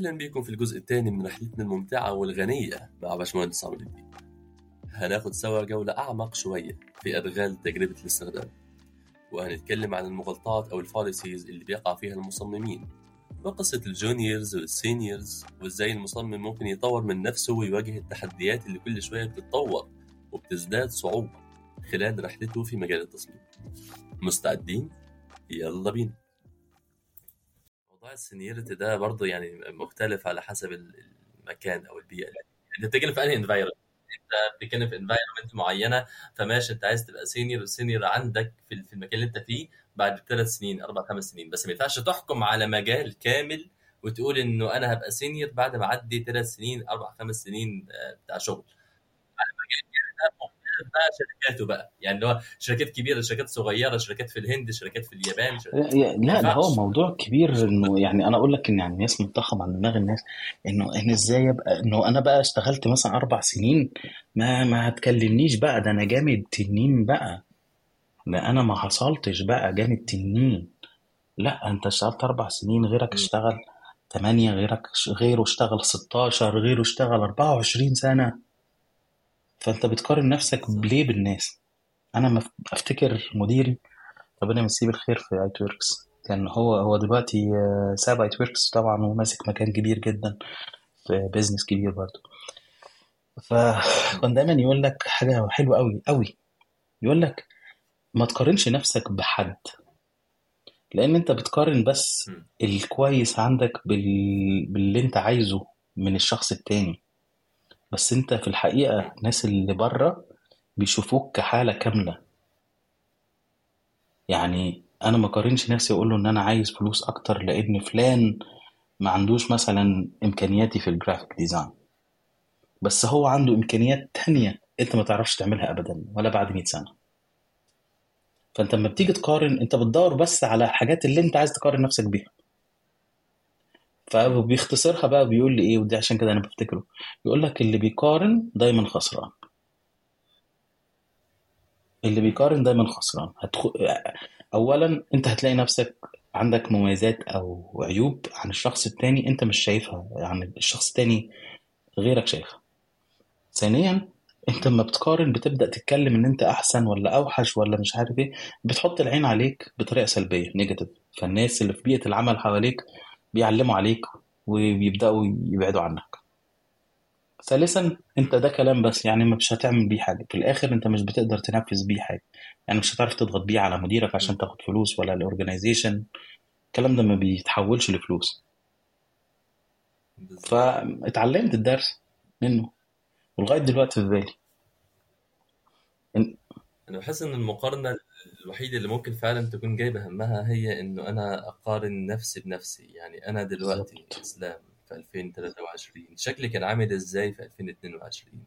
أهلا بكم في الجزء الثاني من رحلتنا الممتعة والغنية مع باشمهندس عمرو الديب. هناخد سوا جولة أعمق شوية في أدغال تجربة الاستخدام. وهنتكلم عن المغالطات أو ال fallacies اللي بيقع فيها المصممين وقصة ال juniors وال seniors وإزاي المصمم ممكن يطور من نفسه ويواجه التحديات اللي كل شوية بتتطور وبتزداد صعوبة خلال رحلته في مجال التصميم. مستعدين؟ يلا بينا. ال seniority ده برضه يعني مختلف على حسب المكان أو البيئة. أنت بتتكلم في أنهي environment أنت بتتكلم في environment معينة فماشي أنت عايز تبقى senior ال senior عندك في المكان اللي أنت فيه بعد ثلاث سنين أربع خمس سنين. بس ما ينفعش تحكم على مجال كامل وتقول إنه أنا هبقى senior بعد ما أعدي ثلاث سنين أربع خمس سنين آه، بتاع شغل. على مجال بقى شركاته بقى. يعني اللي هو شركات كبيرة شركات صغيرة شركات في الهند شركات في اليابان شركات لا لا، ده هو موضوع كبير إنه يعني أنا أقول لك إن يعني الناس منتخب عن دماغ الناس إنه إن إزاي أبقى إنه أنا بقى اشتغلت مثلا أربع سنين ما ما هتكلمنيش بقى ده أنا جامد تنين بقى. لا أنا ما حصلتش بقى جامد تنين. لا أنت اشتغلت أربع سنين غيرك. اشتغل تمانية غيرك غيره اشتغل 16 غيره اشتغل 24 سنة. فأنت بتقارن نفسك ليه بالناس؟ أنا ما أفتكر مديري ربنا يمسيه بالخير في ITWorx كان هو هو دلوقتي آه، ساب ITWorx طبعا وماسك مكان كبير جدا في business كبير برضه. فكان دايما يقول لك حاجة حلوة قوي قوي يقول لك ما تقارنش نفسك بحد. لأن أنت بتقارن بس. الكويس عندك بال... باللي أنت عايزه من الشخص التاني. بس انت في الحقيقة الناس اللي بره بيشوفوك كحالة كاملة. يعني أنا ما قارنش نفسي واقول له إن أنا عايز فلوس أكتر لإن فلان ما عندوش مثلا إمكانياتي في ال graphic design بس هو عنده إمكانيات تانية أنت ما تعرفش تعملها ابدا ولا بعد 100 سنة. فأنت لما بتيجي تقارن أنت بتدور بس على الحاجات اللي أنت عايز تقارن نفسك بيها. فبيختصرها بقى بيقول لي إيه ودي عشان كده أنا بفتكره. يقول لك اللي بيقارن دايما خسران. اللي بيقارن دايما خسران. هتخ... اولا أنت هتلاقي نفسك عندك مميزات أو عيوب عن الشخص التاني أنت مش شايفها يعني الشخص التاني غيرك شايفها. ثانيا أنت لما بتقارن بتبدأ تتكلم إن أنت أحسن ولا أوحش ولا مش عارف إيه بتحط العين عليك بطريقة سلبية نيجاتيف فالناس اللي في بيئة العمل حواليك بيعلموا عليك وبيبدأوا يبعدوا عنك. ثالثا أنت ده كلام بس يعني مش هتعمل بيه حاجة. في الآخر أنت مش بتقدر تنفذ بيه حاجة. يعني مش هتعرف تضغط بيه على مديرك عشان تاخد فلوس ولا الاورجنايزيشن الكلام ده ما بيتحولش لفلوس. فاتعلمت الدرس منه. ولغاية دلوقتي في بالي. إن- أنا بحس إن المقارنة الوحيدة اللي ممكن فعلا تكون جايبة همها هي إنه أنا أقارن نفسي بنفسي. يعني أنا دلوقتي بالظبط. إسلام في 2023 شكلي كان عامل إزاي في 2022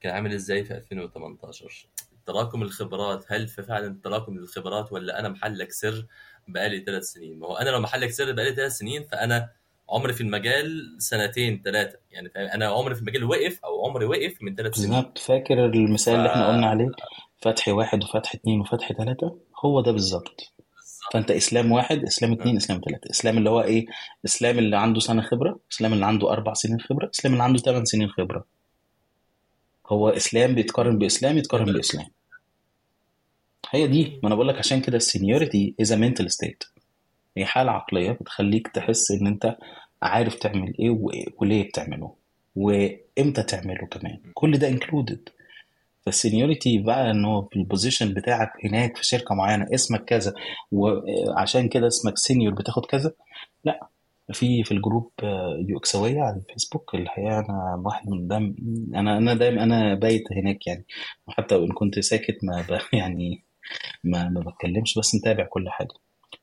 كان عامل إزاي في 2018 تراكم الخبرات هل في فعلا تراكم الخبرات ولا أنا محلك سر بقالي ثلاث سنين؟ ما هو أنا لو محلك سر بقالي ثلاث سنين فأنا عمري في المجال سنتين ثلاثة يعني؟ أنا عمري في المجال وقف أو عمري وقف من ثلاث سنين. بالظبط. فاكر ف المثال اللي إحنا قلنا عليه؟ فتح واحد وفتح اتنين وفتح تلاتة هو ده بالظبط. فأنت إسلام واحد إسلام اتنين إسلام تلاتة. إسلام اللي هو إيه؟ إسلام اللي عنده سنة خبرة إسلام اللي عنده أربع سنين خبرة إسلام اللي عنده ثمان سنين خبرة. هو إسلام بيتقارن بإسلام يتقارن بإسلام. هي دي. ما أنا بقول لك عشان كده ال seniority is mental state هي حالة عقلية بتخليك تحس إن أنت عارف تعمل إيه وليه بتعمله وإمتى تعمله كمان. كل ده included فال seniority بقى إنه في ال position بتاعك هناك في شركة معينة اسمك كذا وعشان كده اسمك senior بتاخد كذا؟ لا. في في ال group آه، يوكسوية على الفيسبوك الحقيقة أنا واحد من دم أنا أنا دايما أنا بايت هناك يعني. وحتى وإن كنت ساكت ما. يعني ما ما بتكلمش بس متابع كل حاجة.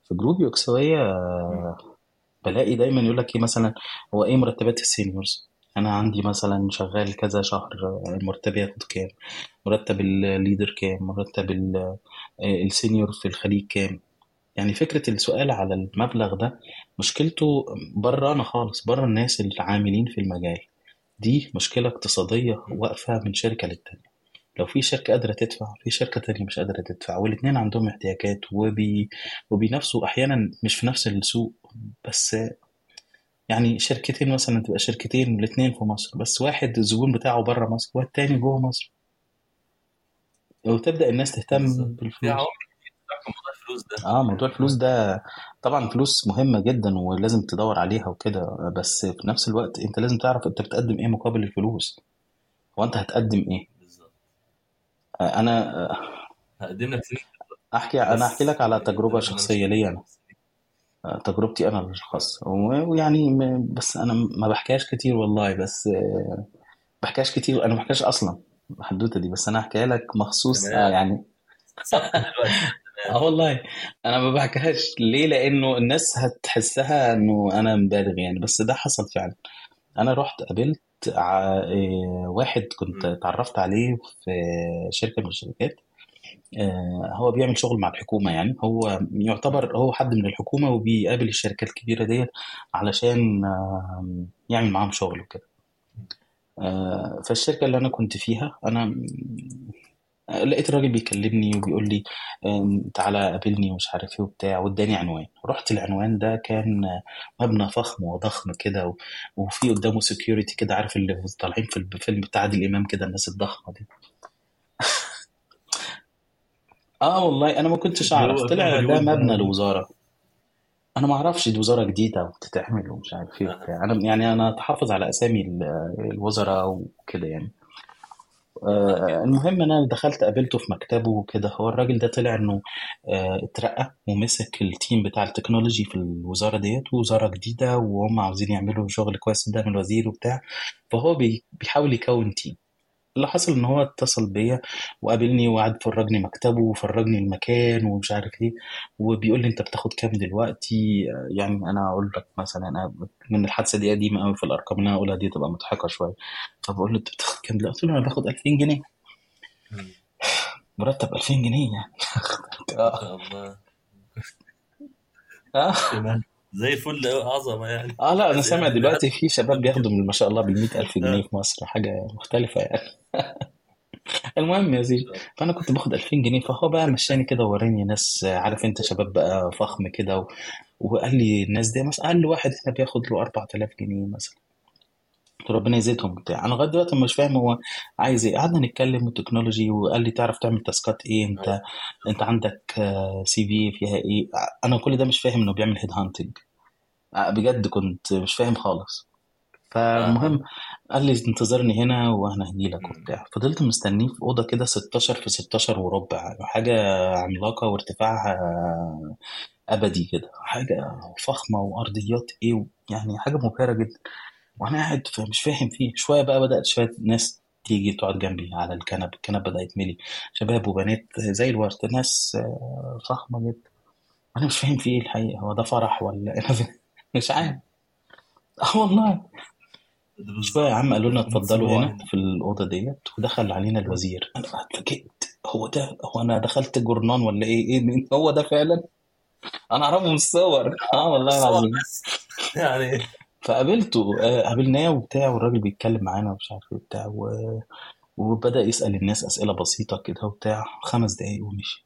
في group يوكسوية آه، بلاقي دايما يقول لك إيه مثلا هو إيه مرتبات ال seniors أنا عندي مثلا شغال كذا شهر مرتبي ياخد كام؟ مرتب ال leader كام؟ مرتب ال- آه، ال senior في الخليج كام؟ يعني فكرة السؤال على المبلغ ده مشكلته بره أنا خالص بره الناس اللي عاملين في المجال. دي مشكلة اقتصادية واقفة من شركة للتانية. لو في شركة قادرة تدفع في شركة تانية مش قادرة تدفع والاتنين عندهم احتياجات وبي... وبينافسوا أحيانا مش في نفس السوق بس يعني شركتين مثلا تبقى شركتين الاثنين في مصر بس واحد الزبون بتاعه بره مصر والتاني جوه مصر. وتبدا الناس تهتم بالفلوس. موضوع الفلوس ده. آه موضوع الفلوس ده طبعا فلوس مهمة جدا ولازم تدور عليها وكده بس في نفس الوقت أنت لازم تعرف أنت بتقدم إيه مقابل الفلوس. هو أنت هتقدم إيه؟ بالظبط. أنا هقدم لك أحكي أنا احكي لك على مش شخصية لي أنا. تجربتي أنا الخاصة و- ويعني بس أنا ما بحكيهاش كتير والله بس آه، بحكيهاش كتير أنا ما بحكيهاش أصلا الحدوتة دي بس أنا هحكيها لك مخصوص تمام. يعني آه والله. أنا ما بحكيهاش ليه؟ لأنه الناس هتحسها إنه أنا مبالغ يعني بس ده حصل فعلا. أنا رحت قابلت. إيه، واحد كنت. اتعرفت عليه في شركة من الشركات. آه، هو بيعمل شغل مع الحكومة يعني. هو. يعتبر هو حد من الحكومة وبيقابل الشركات الكبيرة ديت علشان آم، يعمل معاهم شغل وكده. آه، فالشركة اللي أنا كنت فيها أنا لقيت الراجل بيكلمني وبيقول لي تعالى قابلني ومش عارف إيه وبتاع واداني عنوان. رحت العنوان ده كان مبنى فخم وضخم كده وفي قدامه سكيورتي كده عارف اللي طالعين في الفيلم بتاع عادل امام كده الناس الضخمة دي. آه والله أنا ما كنتش أعرف. طلع ده مبنى الوزاره أنا ما أعرفش دي وزارة جديدة وبتتعمل ومش عارف إيه أنا يعني أنا أتحفظ على أسامي ال- الوزراء وكده يعني. آه، المهم أنا دخلت قابلته في مكتبه وكده. هو الراجل ده طلع إنه آه، اترقى ومسك ال team بتاع ال technology في الوزارة ديت وزاره جديدة وهم عاوزين يعملوا شغل كويس قدام الوزير وبتاع. فهو بي- بيحاول يكون team. اللي حصل إن هو اتصل بيا وقابلني وقعد فرجني مكتبه وفرجني المكان ومش عارف إيه وبيقول لي أنت بتاخد كام دلوقتي؟ آه، يعني أنا أقول لك مثلا أنا من الحادثة دي قديمة قوي في الأرقام اللي أنا اقولها دي تبقى مضحكة شوية. فبقول له أنت بتاخد كام دلوقتي؟ قلت له أنا باخد 2000 جنيه. مرتب 2000 جنيه يعني. ما شاء الله. تمام زي الفل عظمة يعني. آه لا أنا سامع يعني دلوقتي في شباب بياخدوا من ما شاء الله بال ألف جنيه آه. في مصر حاجة مختلفة يعني. المهم يا سيدي فأنا كنت باخد 2000 جنيه فهو بقى مشاني كده ووراني ناس عارف أنت شباب بقى فخم كده و... وقال لي الناس دي مثلا أقل واحد هنا بياخد له 4000 جنيه مثلا. ربنا يزيدهم بتاع أنا لغاية دلوقتي مش فاهم هو عايز إيه. قعدنا نتكلم و technology وقال لي تعرف تعمل task ات إيه؟ أنت أنت عندك CV فيها إيه؟ أنا كل ده مش فاهم إنه بيعمل head hunting بجد كنت مش فاهم خالص. فالمهم قال لي انتظرني هنا وأنا هجي لك وبتاع. فضلت مستنيه في أوضة كده 16 في 16 وربع. حاجة عملاقة وارتفاعها أبدي كده. حاجة فخمة وأرضيات إيه؟ يعني حاجة مبهرة جدا. وأنا قاعد مش فاهم فيه. شوية بقى بدأت شوية ناس تيجي تقعد جنبي على الكنب. الكنب بدا يتملي. شباب وبنات زي الورد. ناس آه، فخمة جدا. أنا مش فاهم فيه إيه الحقيقة. هو ده فرح ولا أنا مش عارف. آه والله. شوية يا عم قالوا لنا اتفضلوا هنا في الأوضة ديت ودخل علينا الوزير. أنا اتفاجئت هو ده هو أنا دخلت جورنان ولا إيه؟ إيه مين؟ هو ده فعلا؟ أنا أعرفه من الصور. آه والله العظيم. يعني فقابلته آه، قابلناه وبتاع والراجل بيتكلم معانا ومش عارف إيه وبتاع و... وبدأ يسأل الناس أسئلة بسيطة كده وبتاع خمس دقايق ومشي.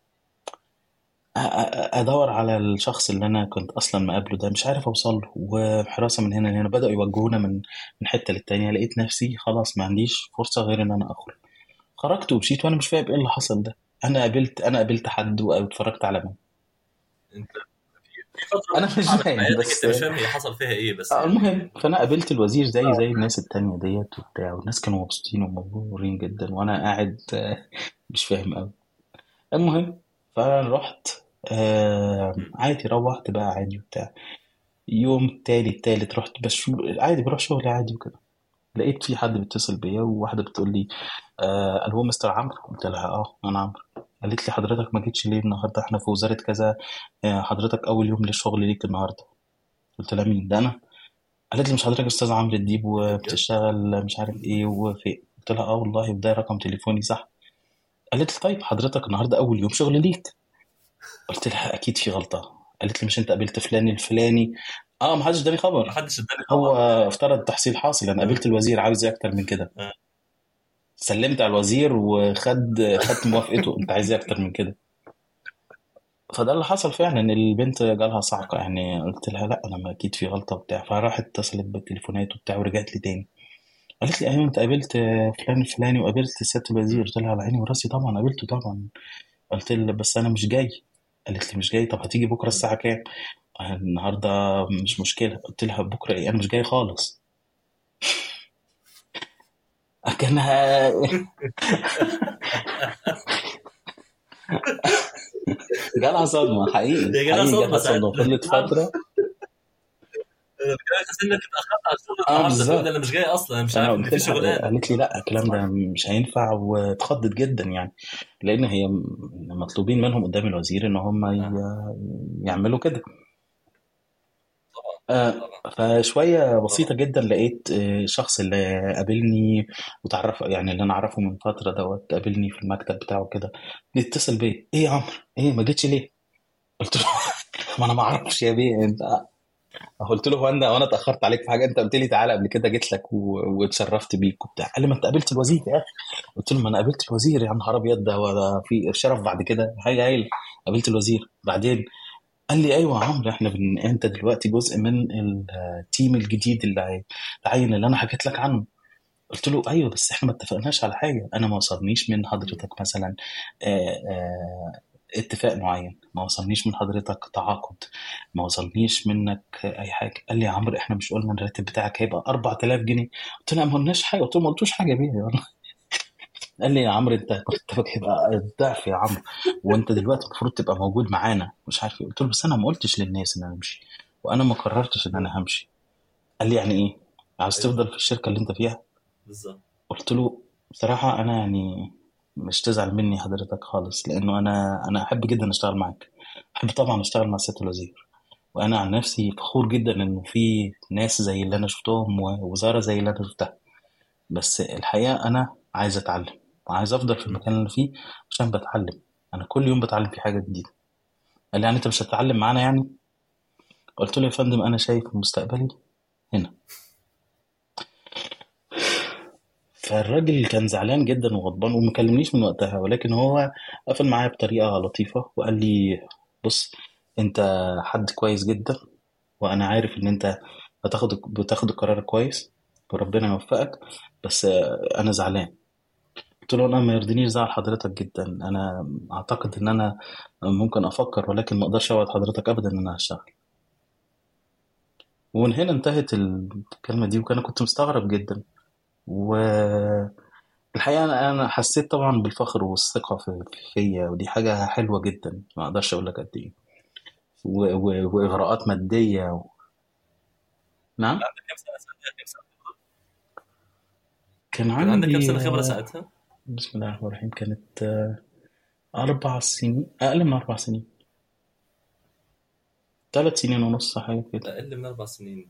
أ- أ- أدور على الشخص اللي أنا كنت أصلا مقابله ده مش عارف أوصل له وحراسة من هنا لهنا بدأوا يوجهونا من من حتة للتانية لقيت نفسي خلاص ما عنديش فرصة غير إن أنا أخرج. خرجت ومشيت وأنا مش فاهم إيه اللي حصل ده. أنا قابلت أنا قابلت حد واتفرجت على مين أنت أنا مش فاهم، بس- أنت مش فاهم هي حصل فيها إيه بس آه، يعني. المهم فأنا قابلت الوزير زي زي الناس التانية ديت وبتاع والناس كانوا مبسوطين ومبهورين جدا وأنا قاعد آه، مش فاهم قوي المهم فرحت آه عادي روحت بقى عادي وبتاع. يوم تاني تالت رحت بس عادي بروح شغلي عادي وكده. لقيت في حد بيتصل بيا وواحدة بتقول لي آه ألو مستر عمرو؟ قلت لها آه أنا عمرو. قالت لي حضرتك ما جيتش ليه النهارده؟ إحنا في وزارة كذا. آه حضرتك أول يوم للشغل ليك النهارده. قلت لها مين؟ ده أنا. قالت لي مش حضرتك أستاذ عمرو الديب وبتشتغل مش عارف إيه وفي. قلت لها آه والله وده رقم تليفوني صح؟ قالت لي طيب حضرتك النهارده أول يوم شغل ليك. قلت لها أكيد في غلطة. قالت لي مش أنت قابلت فلان الفلاني؟ آه ما حدش اداني ما خبر حدش اداني هو طبعا افترض تحصيل حاصل أنا قابلت الوزير عاوز إيه أكتر من كده؟ آه. سلمت على الوزير وخد خدت موافقته. انت عايز إيه أكتر من كده؟ فده اللي حصل فعلا. البنت جالها صعقة يعني. قلت لها لا أنا ما أكيد في غلطة وبتاع. فراحت اتصلت بالتليفونات وبتاع ورجعت لي تاني. قالت لي أيوه أنت قابلت فلان الفلاني وقابلت سياده الوزير. قلت لها على عيني وراسي طبعا قابلته طبعا. قلت لها بس أنا مش جاي. قالت لي مش جاي. طب هتيجي بكرة الساعة كام؟ النهارده مش مشكلة. قلت لها بكرة إيه أنا مش جاي خالص. كانها جالها صدمة حقيقي. جالها صدمة ساعتها. فضلت فترة. إنك اتاخرت على الشغل تقول أنا مش جاي أصلا مش عارف في شغلانه قالت لي لا الكلام ده مش هينفع واتخضت جدا يعني. لأن هي مطلوبين منهم قدام الوزير إن هم ي- يعملوا كده. آه، فشوية بسيطة جدا لقيت آه، شخص اللي قابلني وتعرف يعني اللي أنا أعرفه من فترة دوت قابلني في المكتب بتاعه كده بيتصل بيا إيه يا عمرو؟ إيه ما جيتش ليه؟ قلت له ما أنا ما أعرفش يا بيه أنت قلت له هو أنا وأنا اتأخرت عليك في حاجة أنت قلت لي تعالى قبل كده جيت لك واتشرفت بيك وبتاع. قال لي ما أنت قابلت الوزير يا أخي. قلت له ما أنا قابلت الوزير يا نهار أبيض ده ولا في شرف بعد كده. هاي هاي قابلت الوزير. بعدين؟ قال لي أيوه يا عمرو إحنا بن... أنت دلوقتي جزء من التيم الجديد اللي هيتعين اللي أنا حكيت لك عنه. قلت له أيوه بس إحنا ما اتفقناش على حاجة. أنا ما وصلنيش من حضرتك مثلا آه، آه، اتفاق معين. ما وصلنيش من حضرتك تعاقد. ما وصلنيش منك أي حاجة. قال لي يا عمرو إحنا مش قلنا الراتب بتاعك هيبقى 4000 جنيه. قلت له ما قلناش حاجة. قلت له ما قلتوش حاجة بيه والله قال لي يا عمرو انت مرتبك هيبقى الضعف يا عمرو. وانت دلوقتي المفروض تبقى موجود معانا. مش عارف إيه. قلت له بس أنا ما قلتش للناس إن أنا امشي وأنا ما قررتش إن أنا همشي. قال لي يعني إيه؟ عايز تفضل في الشركة اللي أنت فيها؟ بالظبط. قلت له بصراحة أنا يعني مش تزعل مني حضرتك خالص لأنه أنا أنا أحب جدا أشتغل معاك. أحب طبعا أشتغل مع سياده الوزير. وأنا عن نفسي فخور جدا إنه في ناس زي اللي أنا شفتهم ووزاره زي اللي أنا شفتها. بس الحقيقة أنا عايز أتعلم. وعايز أفضل في المكان اللي أنا فيه عشان بتعلم. أنا كل يوم بتعلم في حاجة جديدة. قال لي يعني أنت مش هتتعلم معانا يعني؟ قلت له يا فندم أنا شايف مستقبلي هنا. فالراجل كان زعلان جدا وغضبان وما كلمنيش من وقتها ولكن هو قفل معايا بطريقة لطيفة وقال لي بص أنت حد كويس جدا وأنا عارف إن أنت هتاخد بتاخد القرار كويس وربنا يوفقك بس أنا زعلان. قلت له أنا ما يرضينيش زعل حضرتك جدا. أنا أعتقد إن أنا ممكن أفكر ولكن ما أقدرش أوعد حضرتك ابدا إن أنا هشتغل. ومن هنا انتهت الكلمة دي وكان كنت مستغرب جدا. والحقيقة أنا أنا حسيت طبعا بالفخر والثقة في فيا ودي حاجة حلوة جدا ما أقدرش أقول لك قد إيه. و- و- وإغراءات مادية و... نعم؟ كان كان عندك عندي سنة خبرة آه، ساعتها؟ بسم الله الرحمن الرحيم. كانت آه، أربع سنين أقل من أربع سنين. ثلاث سنين ونص حاجة كده. أقل من أربع سنين.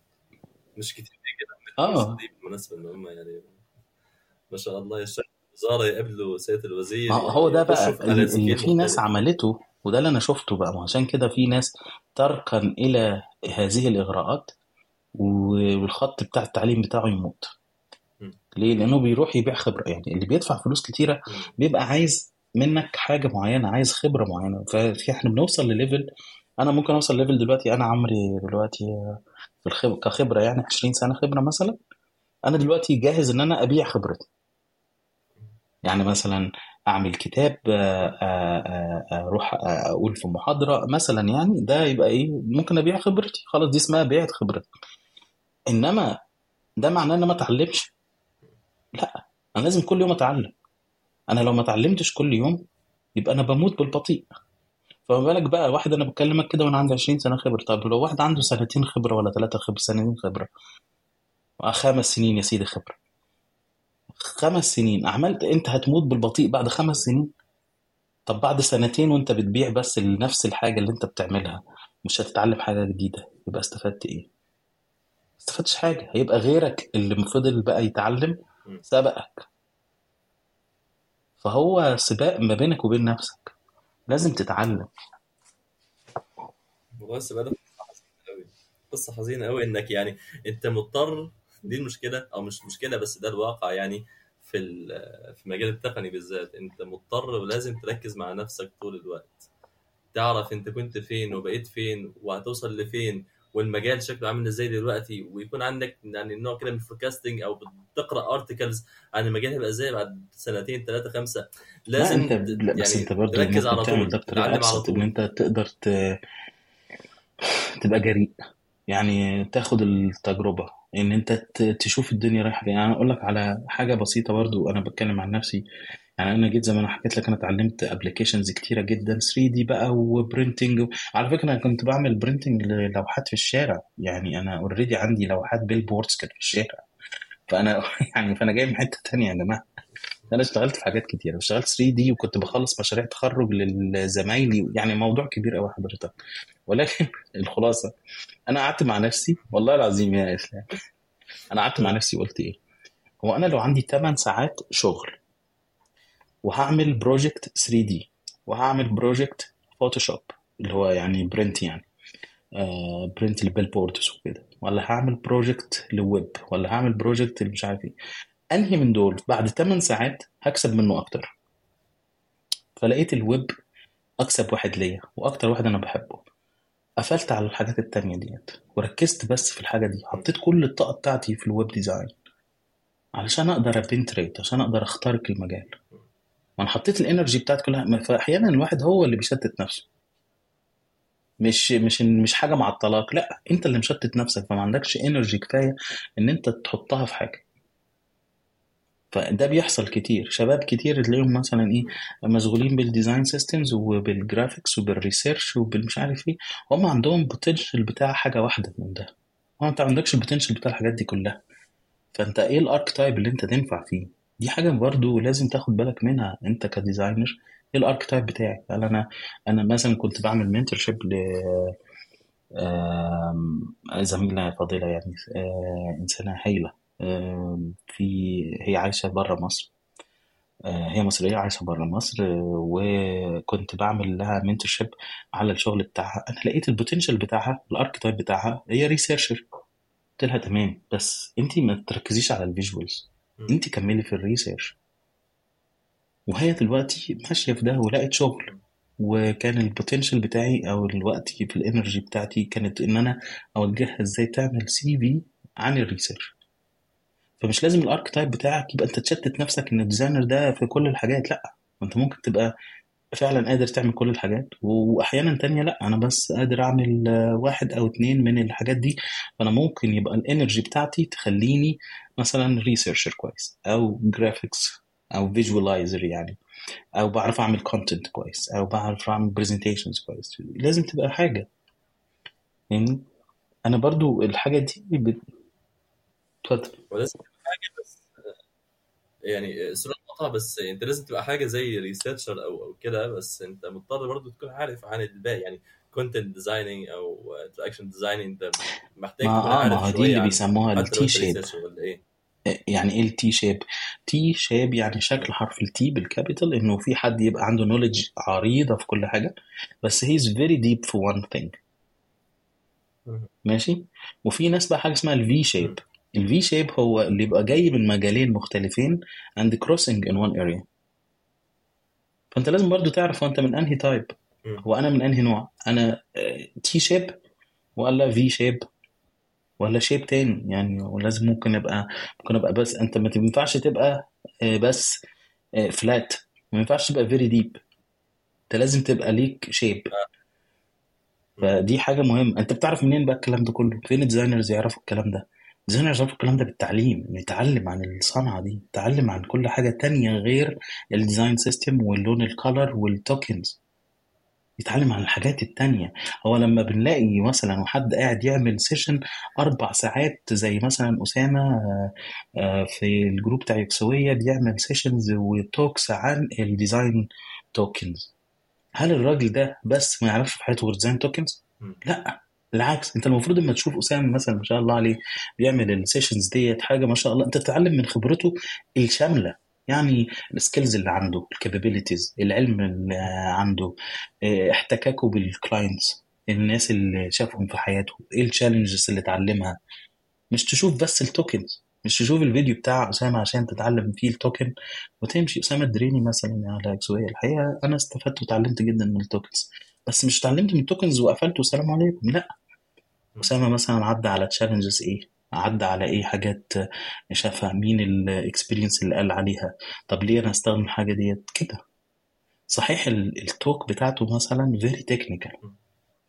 مش كتير كده آه. دي بالمناسبة إن هم يعني ما شاء الله يشتغلوا الوزاره يقابلوا سياده الوزير ما هو ده يخشوا بقى في اللي في ناس عملته وده اللي أنا شفته بقى. وعشان كده في ناس تركن إلى هذه الإغراءات والخط بتاع التعليم بتاعه يموت. ليه؟ لأنه بيروح يبيع خبرة. يعني اللي بيدفع فلوس كتيرة م. بيبقى عايز منك حاجة معينة عايز خبرة معينة. ففي إحنا بنوصل لل level. أنا ممكن أوصل level دلوقتي أنا عمري دلوقتي كخبرة يعني 20 سنة خبرة مثلا أنا دلوقتي جاهز إن أنا أبيع خبرتي. يعني مثلا أعمل كتاب آه، آه، آه، أروح آه، أقول في محاضرة مثلا يعني ده يبقى إيه؟ ممكن أبيع خبرتي. خلاص دي اسمها بيعة خبرتي. إنما ده معناه إن أنا ما أتعلمش. لا أنا لازم كل يوم أتعلم. أنا لو ما اتعلمتش كل يوم يبقى أنا بموت بالبطيء. فما بالك بقى واحد أنا بكلمك كده وأنا عندي 20 سنة خبرة. طب لو واحد عنده سنتين خبرة ولا ثلاثة خبره سنتين خبرة. آه، خمس سنين يا سيدي خبرة. خمس سنين. عملت أنت هتموت بالبطيء بعد خمس سنين؟ طب بعد سنتين وأنت بتبيع بس نفس الحاجة اللي أنت بتعملها مش هتتعلم حاجة جديدة يبقى استفدت إيه؟ استفدتش حاجة. هيبقى غيرك اللي فضل بقى يتعلم. سبقك. فهو سباق ما بينك وبين نفسك. لازم تتعلم. والله بس بقى قصة حزينة قوي. إنك يعني أنت مضطر دي المشكلة أو مش مشكلة بس ده الواقع يعني في في المجال التقني بالذات. أنت مضطر ولازم تركز مع نفسك طول الوقت. تعرف أنت كنت فين وبقيت فين وهتوصل لفين. والمجال شكله عامل إزاي دلوقتي ويكون عندك يعني نوع كده من ال forecasting أو بتقرأ articles عن المجال هيبقى إزاي بعد سنتين ثلاثة خمسة. لازم لا انت لا بس يعني أنت برضه تركز على طول ده بطريقه تتعلم على ابسط ان tool. أنت تقدر ت... تبقى جريء. يعني تاخد التجربة إن أنت. تشوف الدنيا رايحة فين. يعني أنا أقول لك على حاجة بسيطة برضو أنا بتكلم عن نفسي. يعني أنا جيت زي ما أنا حكيت لك أنا اتعلمت applications كتيرة جدا 3D بقى و printing على فكرة أنا كنت بعمل printing للوحات في الشارع. يعني أنا already عندي لوحات billboards كانت في الشارع. فأنا يعني فأنا جاي من حتة تانية يا جماعة. أنا اشتغلت في حاجات كتير اشتغلت 3D وكنت بخلص مشاريع تخرج لزمايلي يعني موضوع كبير قوي حضرتك. ولكن الخلاصة أنا قعدت مع نفسي. والله العظيم يا إسلام. أنا قعدت مع نفسي وقلت إيه؟ هو أنا لو عندي 8 ساعات شغل وهعمل project 3D وهعمل project Photoshop اللي هو يعني print يعني. آه print ال billboards وكده ولا هعمل project ل web ولا هعمل project مش عارف إيه. انهي من دول؟ بعد 8 ساعات هكسب منه أكتر. فلقيت الويب أكسب واحد ليا وأكتر واحد أنا بحبه. قفلت على الحاجات التانية ديت. وركزت بس في الحاجة دي. حطيت كل الطاقة بتاعتي في ال web design علشان أقدر ا penetrate عشان أقدر أخترق المجال. وأنا حطيت ال energy بتاعتي كلها فاحيانا الواحد هو اللي بيشتت نفسه. مش مش مش حاجة معطلاك لأ أنت اللي مشتت نفسك فما عندكش energy كفاية إن أنت تحطها في حاجة. فده بيحصل كتير. شباب كتير تلاقيهم مثلا إيه مشغولين بال design systems وبال graphics وبال research وبالمش عارف إيه هم عندهم potential بتاع حاجة واحدة من ده. هو أنت ما عندكش ال potential بتاع الحاجات دي كلها. فأنت إيه ال archetype اللي أنت تنفع فيه؟ دي حاجة برضو لازم تاخد بالك منها انت ك designer إيه ال archetype بتاعي هل أنا أنا مثلا كنت بعمل mentorship ل آم، زميلة فاضله يعني آه، إنسانة هايلة آم، في هي عايشة بره مصر آه، هي مصرية عايشة بره مصر وكنت بعمل لها mentorship على الشغل بتاعها. أنا لقيت ال potential بتاعها ال archetype بتاعها هي researcher قلت لها تمام بس انت ما تركزيش على ال visuals. انت كملي في ال research. وهي دلوقتي ماشيه في ده ولقت شغل. وكان ال potential بتاعي أو الوقت في ال energy بتاعتي كانت إن أنا أوجهها إزاي تعمل CV عن ال research فمش لازم ال archetype بتاعك يبقى أنت تشتت نفسك إن ال designer ده في كل الحاجات لأ. أنت ممكن تبقى فعلا قادر تعمل كل الحاجات. واحيانا تانية لأ أنا بس قادر أعمل واحد أو اتنين من الحاجات دي. فأنا ممكن يبقى ال energy بتاعتي تخليني مثلا researcher كويس أو graphics أو visualizer يعني أو بعرف أعمل content كويس أو بعرف أعمل presentations كويس. لازم تبقى حاجة. يعني أنا برضو الحاجة دي بت... اتفضل. ولازم تبقى حاجة بس يعني sorry المقاطعه بس أنت لازم تبقى حاجة زي researcher أو أو كده بس أنت مضطر برضه تكون عارف عن الباقي. يعني content designing أو interaction designing انت محتاج ما آه ما هو دي اللي بيسموها ال T-shape ولا إيه؟ يعني إيه ال T-shape T-shape يعني شكل حرف ال T بال capital إنه في حد يبقى عنده knowledge عريضة في كل حاجة بس he is very deep في one thing. ماشي؟ وفي ناس بقى حاجة اسمها ال V-shape ال V-shape هو اللي يبقى جاي من مجالين مختلفين and crossing in one area. فأنت لازم برضو تعرف أنت من أنهي type. هو أنا من أنهي نوع؟ أنا T-shape ولا V-shape ولا shape تاني؟ يعني ولازم ممكن أبقى ممكن أبقى بس أنت ما ينفعش تبقى آه، بس flat ما ينفعش تبقى very deep أنت لازم تبقى ليك shape فدي حاجة مهمة. أنت بتعرف منين بقى الكلام ده كله؟ فين ال designers يعرفوا الكلام ده؟ ال designers يعرفوا الكلام ده بالتعليم. إنه يتعلم عن الصنعة دي. يتعلم عن كل حاجة تانية غير ال design system واللون ال color وال tokens يتعلم عن الحاجات التانية. هو لما بنلاقي مثلا واحد قاعد يعمل session أربع ساعات زي مثلا أسامة آه، آه، في ال group بتاع يكسوية بيعمل sessions و talks عن ال design tokens هل الراجل ده بس ما يعرفش في حياته غير design tokens؟ لا بالعكس. أنت المفروض لما تشوف أسامة مثلا ما شاء الله عليه بيعمل ال sessions ديت حاجة ما شاء الله أنت تتعلم من خبرته الشاملة. يعني ال skills اللي عنده ال capabilities العلم اللي عنده آه، احتكاكه بال clients الناس اللي شافهم في حياته إيه ال challenges اللي اتعلمها؟ مش تشوف بس ال tokens مش تشوف الفيديو بتاع أسامة عشان تتعلم فيه ال token وتمشي. أسامة الدريني مثلا على اكسوية الحقيقة أنا استفدت وتعلمت جدا من ال tokens بس مش اتعلمت من ال tokens وقفلت والسلام عليكم لأ. أسامة مثلا عدى على challenges إيه؟ عدى على إيه حاجات شافها مين ال experience اللي قال عليها. طب ليه أنا استخدم الحاجة ديت؟ كده. صحيح ال talk بتاعته مثلا very technical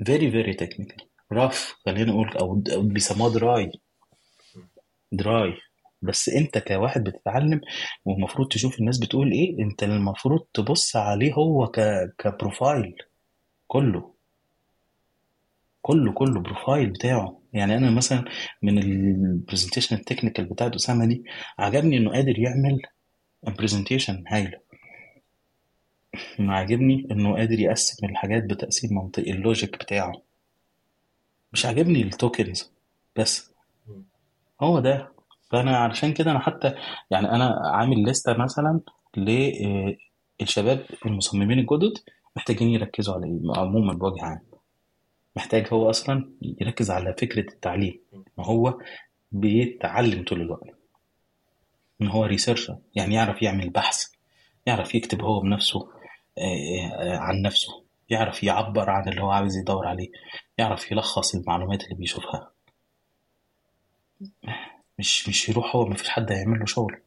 very very technical rough خلينا نقول أو بيسموها dry dry بس أنت كواحد بتتعلم والمفروض تشوف الناس بتقول إيه أنت المفروض تبص عليه هو ك... ك profile كله. كله كله profile بتاعه. يعني أنا مثلا من ال presentation ال technical بتاعت أسامة دي عجبني إنه قادر يعمل presentation هايلة. عاجبني إنه قادر يقسم الحاجات بتقسيم منطقي ال logic بتاعه. مش عاجبني ال tokens بس. هو ده. فأنا علشان كده أنا حتى يعني أنا عامل لستة مثلا للشباب المصممين الجدد محتاجين يركزوا على إيه؟ عموما بوجه عام. محتاج هو أصلا يركز على فكرة التعليم ما هو بيتعلم طول الوقت. إن هو ريسيرشر يعني يعرف يعمل بحث يعرف يكتب هو بنفسه عن نفسه يعرف يعبر عن اللي هو عاوز يدور عليه يعرف يلخص المعلومات اللي بيشوفها. مش مش يروح هو مفيش حد هيعمل له شغل.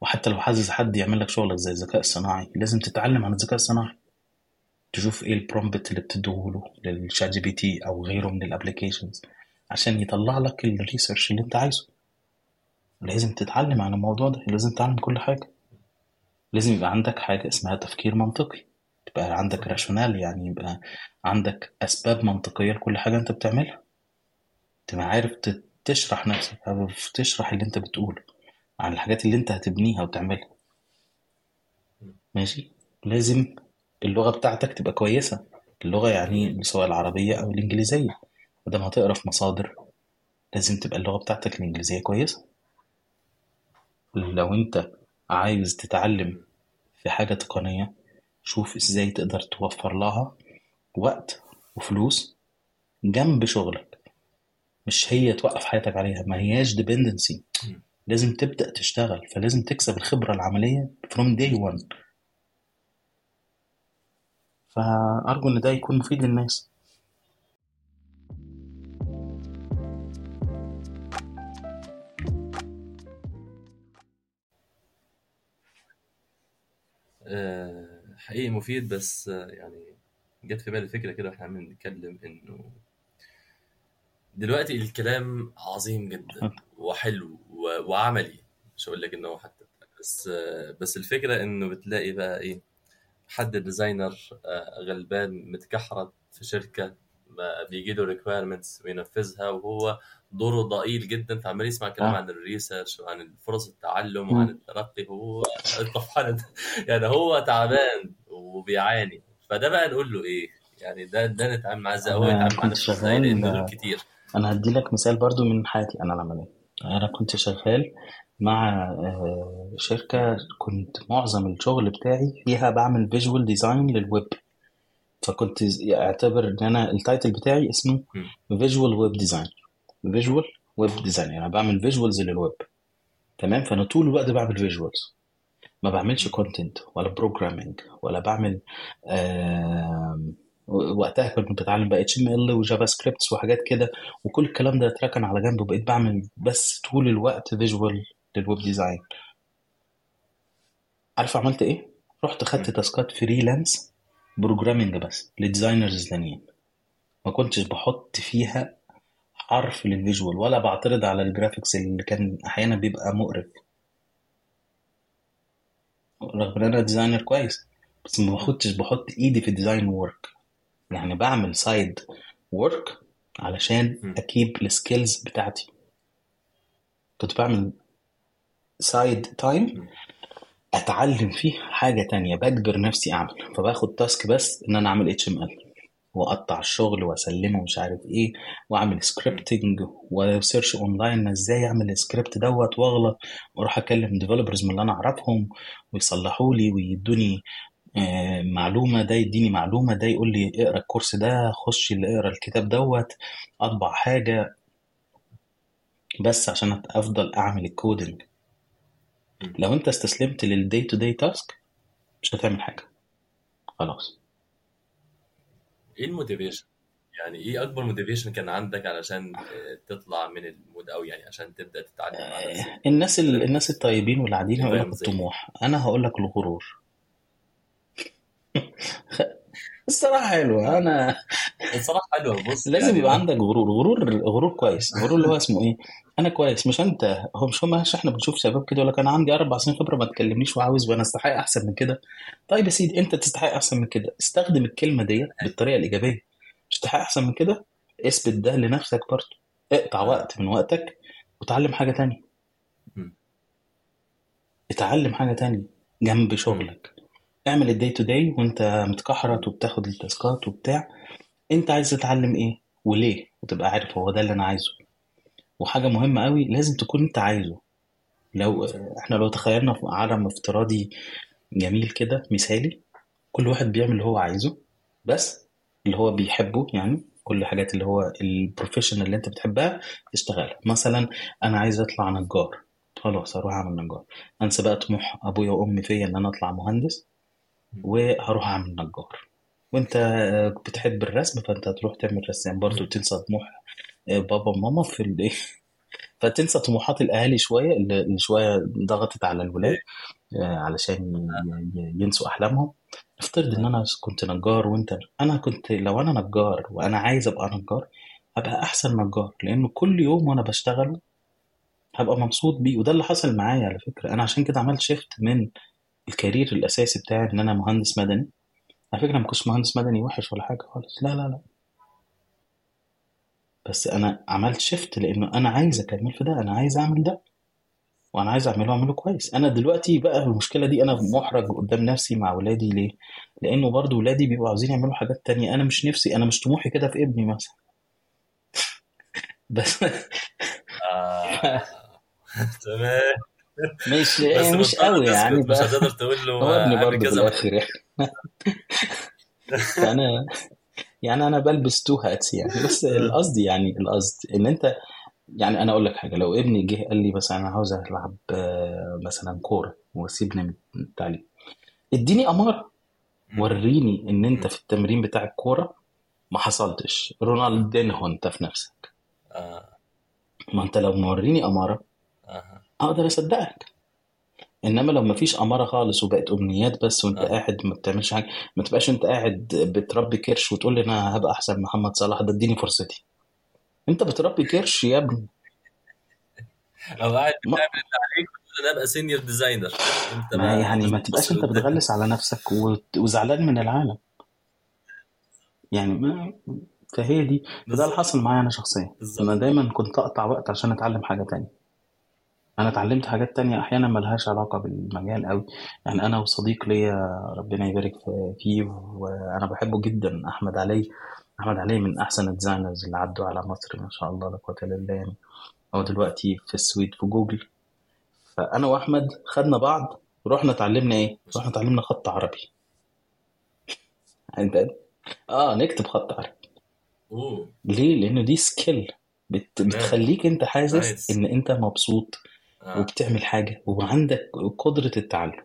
وحتى لو عايز حد يعمل لك شغلك زي الذكاء الصناعي لازم تتعلم عن الذكاء الصناعي. تشوف إيه ال prompt اللي بتديهوله لل ChatGPT أو غيره من ال applications عشان يطلع لك ال research اللي أنت عايزه. لازم تتعلم عن الموضوع ده لازم تتعلم كل حاجة. لازم يبقى عندك حاجة اسمها تفكير منطقي تبقى عندك rationale يعني يبقى عندك أسباب منطقية لكل حاجة أنت بتعملها. تبقى عارف تشرح نفسك أو تشرح اللي أنت بتقوله عن الحاجات اللي أنت هتبنيها وتعملها. ماشي؟ لازم اللغة بتاعتك تبقى كويسة. اللغة يعني سواء العربية أو الإنجليزية. ودام هتقرا في مصادر. لازم تبقى اللغة بتاعتك الإنجليزية كويسة. لو أنت عايز تتعلم في حاجة تقنية شوف إزاي تقدر توفر لها وقت وفلوس جنب شغلك. مش هي توقف حياتك عليها. ما هياش dependency. لازم تبدأ تشتغل. فلازم تكسب الخبرة العملية from day one. فأرجو إن ده يكون مفيد للناس. آه، حقيقي مفيد بس آه، يعني جت في بالي فكرة كده وإحنا عمالين نتكلم إنه دلوقتي الكلام عظيم جدا وحلو و- وعملي مش هقول لك انه هو حتى بس آه، بس الفكرة إنه بتلاقي بقى إيه؟ حد designer آه، غلبان متكحرت في شركة ما بيجي له requirements وينفذها وهو دوره ضئيل جدا فعمال يسمع كلام آه. عن ال research وعن فرص التعلم وعن الترقي هو الطفحان يعني هو تعبان وبيعاني. فده بقى نقول له إيه؟ يعني ده ده نتعامل معاه إزاي؟ هو يتعامل مع نفسه إزاي؟ دول كتير. أنا هدي لك مثال برضو من حياتي أنا العملية أنا كنت شغال مع آه، شركة كنت معظم الشغل بتاعي فيها بعمل visual design لل web فكنت أعتبر إن أنا ال title بتاعي اسمه visual web design visual web design يعني بعمل visuals لل web تمام؟ فأنا طول الوقت بعمل visuals ما بعملش content ولا programming ولا بعمل آم، وقتها كنت بتعلم بقى HTML و JavaScripts وحاجات كده وكل الكلام ده اتركن على جنب وبقيت بعمل بس طول الوقت visual لل web design. عارف عملت إيه؟ رحت خدت task ات freelance programming بس ل designers تانيين. ما كنتش بحط فيها حرف لل visual ولا بعترض على ال graphics اللي كان أحيانا بيبقى مقرف. رغم إن أنا designer كويس بس ما كنتش بحط إيدي في ال design work يعني بعمل side work علشان. أ keep ال skills بتاعتي. كنت بعمل side time أتعلم فيه حاجة تانية بجبر نفسي أعمل. فباخد task بس إن أنا أعمل HTML وأقطع الشغل وأسلمه مش عارف إيه وأعمل scripting و search online إزاي أعمل السكريبت دوت واغلط وأروح أكلم developers من اللي أنا أعرفهم ويصلحوا لي ويدوني آه، معلومة ده يديني معلومة ده يقول لي اقرأ ال course ده خش اللي اقرأ الكتاب دوت أطبع حاجة بس عشان أفضل أعمل ال coding لو انت استسلمت لل day to day task مش هتعمل حاجة. خلاص. إيه ال motivation؟ يعني إيه اكبر motivation كان عندك علشان آه، تطلع من ال mood أو يعني عشان تبدأ تتعلم آه، الناس ال... الناس الطيبين والعاديين هيقول لك الطموح. أنا هقول لك الغرور. الصراحة حلوة. أنا الصراحة حلوة. بص لازم يعني يبقى عندك غرور. غرور غرور كويس. غرور اللي هو اسمه إيه؟ أنا كويس مش أنت. هو مش هم إحنا بنشوف شباب كده يقول لك أنا عندي أربع سنين خبرة ما تكلمنيش وعاوز وأنا أستحق أحسن من كده. طيب يا سيدي أنت تستحق أحسن من كده. استخدم الكلمة ديت بالطريقة الإيجابية. تستحق أحسن من كده؟ اثبت ده لنفسك برضه. اقطع. وقت من وقتك وتعلم حاجة تانية. اتعلم حاجة تانية جنب. شغلك. اعمل ال day to day وأنت متكحرت وبتاخد ال task ات وبتاع. أنت عايز تتعلم إيه؟ وليه؟ وتبقى عارف هو ده اللي أنا عايزه. وحاجة مهمة قوي لازم تكون انت عايزه. لو إحنا لو تخيلنا في عالم افتراضي جميل كده مثالي كل واحد بيعمل اللي هو عايزه بس اللي هو بيحبه يعني كل الحاجات اللي هو البروفيشن اللي انت بتحبها تشتغلها مثلا أنا عايز أطلع نجار. خلاص هروح أعمل نجار. أنسى بقى طموح أبويا وأمي فيا إن أنا أطلع مهندس وهروح أعمل نجار. وأنت بتحب الرسم فأنت هتروح تعمل رسام برضو تنسى طموح بابا وماما في ال... فتنسى طموحات الأهالي شوية اللي شوية ضغطت على الولاد آه، علشان ينسوا أحلامهم. افترض إن أنا كنت نجار وأنت أنا كنت لو أنا نجار وأنا عايز أبقى نجار هبقى أحسن نجار لأنه كل يوم وأنا بشتغله هبقى مبسوط بيه. وده اللي حصل معايا على فكرة. أنا عشان كده عملت شيفت من الكارير الأساسي بتاعي إن أنا مهندس مدني. على فكرة ما كنتش مهندس مدني وحش ولا حاجة خالص. لا لا لا. بس أنا عملت شيفت لأنه أنا عايز أكمل في ده أنا عايز أعمل ده. وأنا عايز أعمله أعمله كويس. أنا دلوقتي بقى المشكلة دي أنا محرج قدام نفسي مع ولادي. ليه؟ لأنه برضو ولادي بيبقوا عاوزين يعملوا حاجات تانية. أنا مش نفسي أنا مش طموحي كده في ابني مثلا. بس. تمام. مش بس مش قوي يعني مش هتقدر تقول له هو ابني برضه في كذا الآخر يعني. فأنا يعني أنا بلبس two hats يعني بس القصد يعني القصد إن أنت يعني أنا أقول لك حاجة لو ابني جه قال لي مثلا أنا عاوز ألعب آه، مثلا كورة وسيبني من التعليم اديني أمارة وريني إن أنت في التمرين بتاع الكورة ما حصلتش. رونالدينهو انت في نفسك. آه. ما أنت لو موريني أمارة آه. أقدر أصدقك. إنما لو ما فيش أمارة خالص وبقت أمنيات بس وأنت آه. قاعد ما بتعملش حاجة ما تبقاش أنت قاعد بتربي كرش وتقول لي أنا هبقى أحسن من محمد صلاح ده اديني فرصتي. أنت بتربي كرش يا ابني. أو قاعد بتعمل اللي عليك وتقول أنا أبقى senior designer أنت ما يعني ما تبقاش أنت لقدام بتغلس على نفسك وزعلان من العالم. يعني ما فهي دي فده اللي حصل معايا أنا شخصيا. أنا دايما كنت أقطع وقت عشان أتعلم حاجة تانية. أنا اتعلمت حاجات تانية أحيانا ملهاش علاقة بالمجال قوي يعني أنا وصديق ليا ربنا يبارك في- فيه وأنا بحبه جدا أحمد علي. أحمد علي من أحسن ال designers اللي عدوا على مصر ما شاء الله لا قوة إلا بالله. يعني هو دلوقتي في السويد في جوجل. فأنا وأحمد خدنا بعض رحنا اتعلمنا إيه؟ ما شاء رحنا الله اتعلمنا خط عربي. أنت آه نكتب خط عربي. ليه؟ لأنه دي skill بت... تمام. بتخليك أنت حاسس إن أنت مبسوط. آه وبتعمل حاجة وعندك قدرة التعلم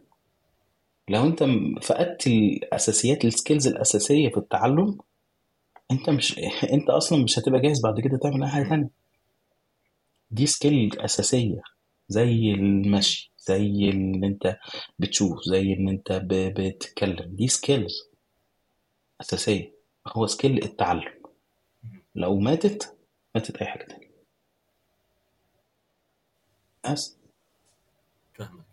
لو أنت فقدت الأساسيات ال skills الأساسية في التعلم أنت مش أنت أصلا مش هتبقى جاهز بعد كده تعمل أي حاجة. تانية دي skill أساسية زي المشي زي إن أنت بتشوف زي إن أنت. بتتكلم دي skills أساسية هو skill التعلم. لو ماتت ماتت أي حاجة تانية بس فاهمك.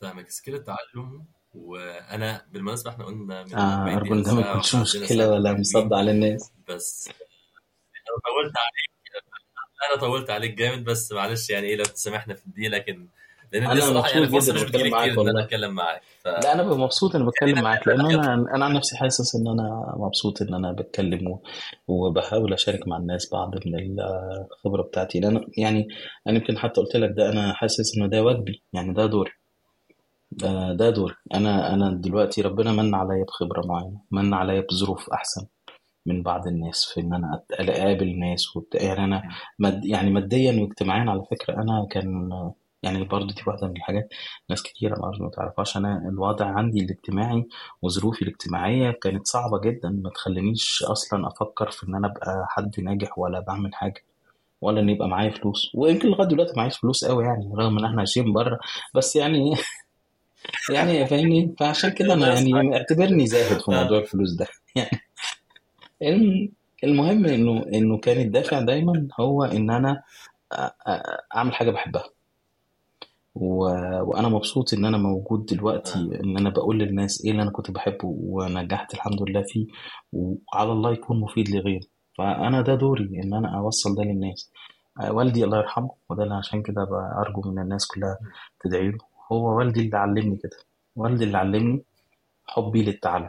فاهمك. سكيل التعلم وأنا بالمناسبة إحنا قلنا من 40 أرجو إن دقيقه ده ما مشكلة ساعتين ولا مصدع للناس. بس أنا طولت عليك. أنا طولت عليك جامد بس معلش يعني إيه لو تسامحنا في دي لكن لأن يعني مبسوط فرصه مش بتجيلي كتير إن أنا أتكلم معاك ف لا أنا ببقى مبسوط إني بتكلم خلينا معاك نخف أنا أنا عن نفسي حاسس إن أنا مبسوط إن أنا بتكلم و- وبحاول أشارك مع الناس بعض من الخبرة بتاعتي. لأن يعني أنا يمكن حتى قلت لك ده أنا حاسس إنه ده واجبي يعني ده دوري. ده, ده دوري. أنا أنا دلوقتي ربنا من عليا بخبرة معينة من عليا بظروف أحسن من بعض الناس في إن أنا أقابل ناس وبتاع. يعني أنا. مد يعني ماديا واجتماعيا على فكرة أنا كان يعني برضه دي واحدة من الحاجات ناس كتيرة ما تعرفهاش. أنا الوضع عندي الاجتماعي وظروفي الاجتماعية كانت صعبة جدا. ما تخلينيش أصلا أفكر في إن أنا أبقى حد ناجح ولا بعمل حاجة ولا إن يبقى معايا فلوس. ويمكن لغاية دلوقتي معيش فلوس قوي يعني رغم إن إحنا عايشين بره. بس يعني يعني فاهمني؟ فعشان كده أنا يعني اعتبرني زاهد في موضوع الفلوس ده. يعني الم- المهم إنه إنه كان الدافع دايما هو إن أنا أعمل حاجة بحبها. و... وأنا مبسوط إن أنا موجود دلوقتي. إن أنا بقول للناس إيه اللي أنا كنت بحبه ونجحت الحمد لله فيه وعلى الله يكون مفيد لغيري فأنا ده دوري إن أنا أوصل ده للناس آه، والدي الله يرحمه وده اللي عشان كده أرجو من الناس كلها تدعي له هو والدي اللي علمني كده والدي اللي علمني حبي للتعلم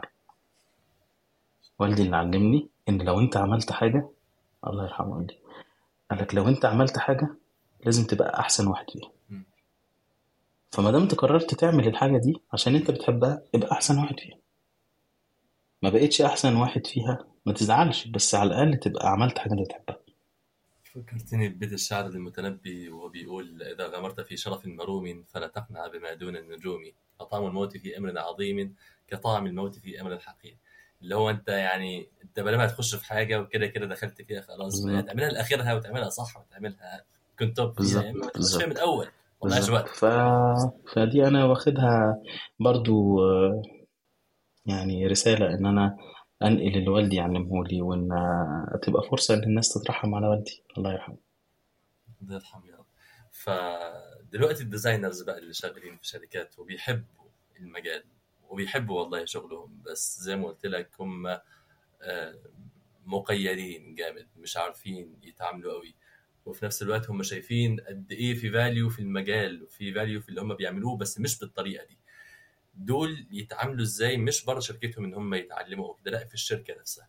والدي اللي علمني إن لو أنت عملت حاجة الله يرحمه والدي قال لك لو أنت عملت حاجة لازم تبقى أحسن واحد فيها. فما دام انت قررت تعمل الحاجة دي عشان انت بتحبها ابقى أحسن واحد فيها. ما بقتش أحسن واحد فيها ما تزعلش بس على الأقل تبقى عملت حاجة انت بتحبها. فكرتني ببيت الشعر للمتنبي وهو بيقول إذا غمرت في شرف مروم فلا تقنع بما دون النجوم. فطعم الموت في أمر عظيم كطعم الموت في أمر حقير. اللي هو أنت يعني أنت بدل ما تخش في حاجة وكده كده دخلت فيها خلاص. تعملها لآخرها وتعملها صح وتعملها كنت توب فيها. ما. فيها من الأول. والله بالظبط. وقت ف... فدي أنا واخدها برضو آه، يعني رسالة إن أنا أنقل اللي والدي يعلمه لي وإن تبقى فرصة إن الناس تترحم على والدي. الله يرحمه. الله يرحمه يا رب. فدلوقتي الديزاينرز بقى اللي شغالين في شركات وبيحبوا المجال وبيحبوا والله شغلهم بس زي ما قلت لك هم آه، مقيدين جامد مش عارفين يتعاملوا قوي. وفي نفس الوقت هم شايفين قد إيه في value في المجال وفي value في اللي هم بيعملوه بس مش بالطريقة دي. دول يتعاملوا إزاي؟ مش بره شركتهم إن هم يتعلموا أو كده لا في الشركة نفسها.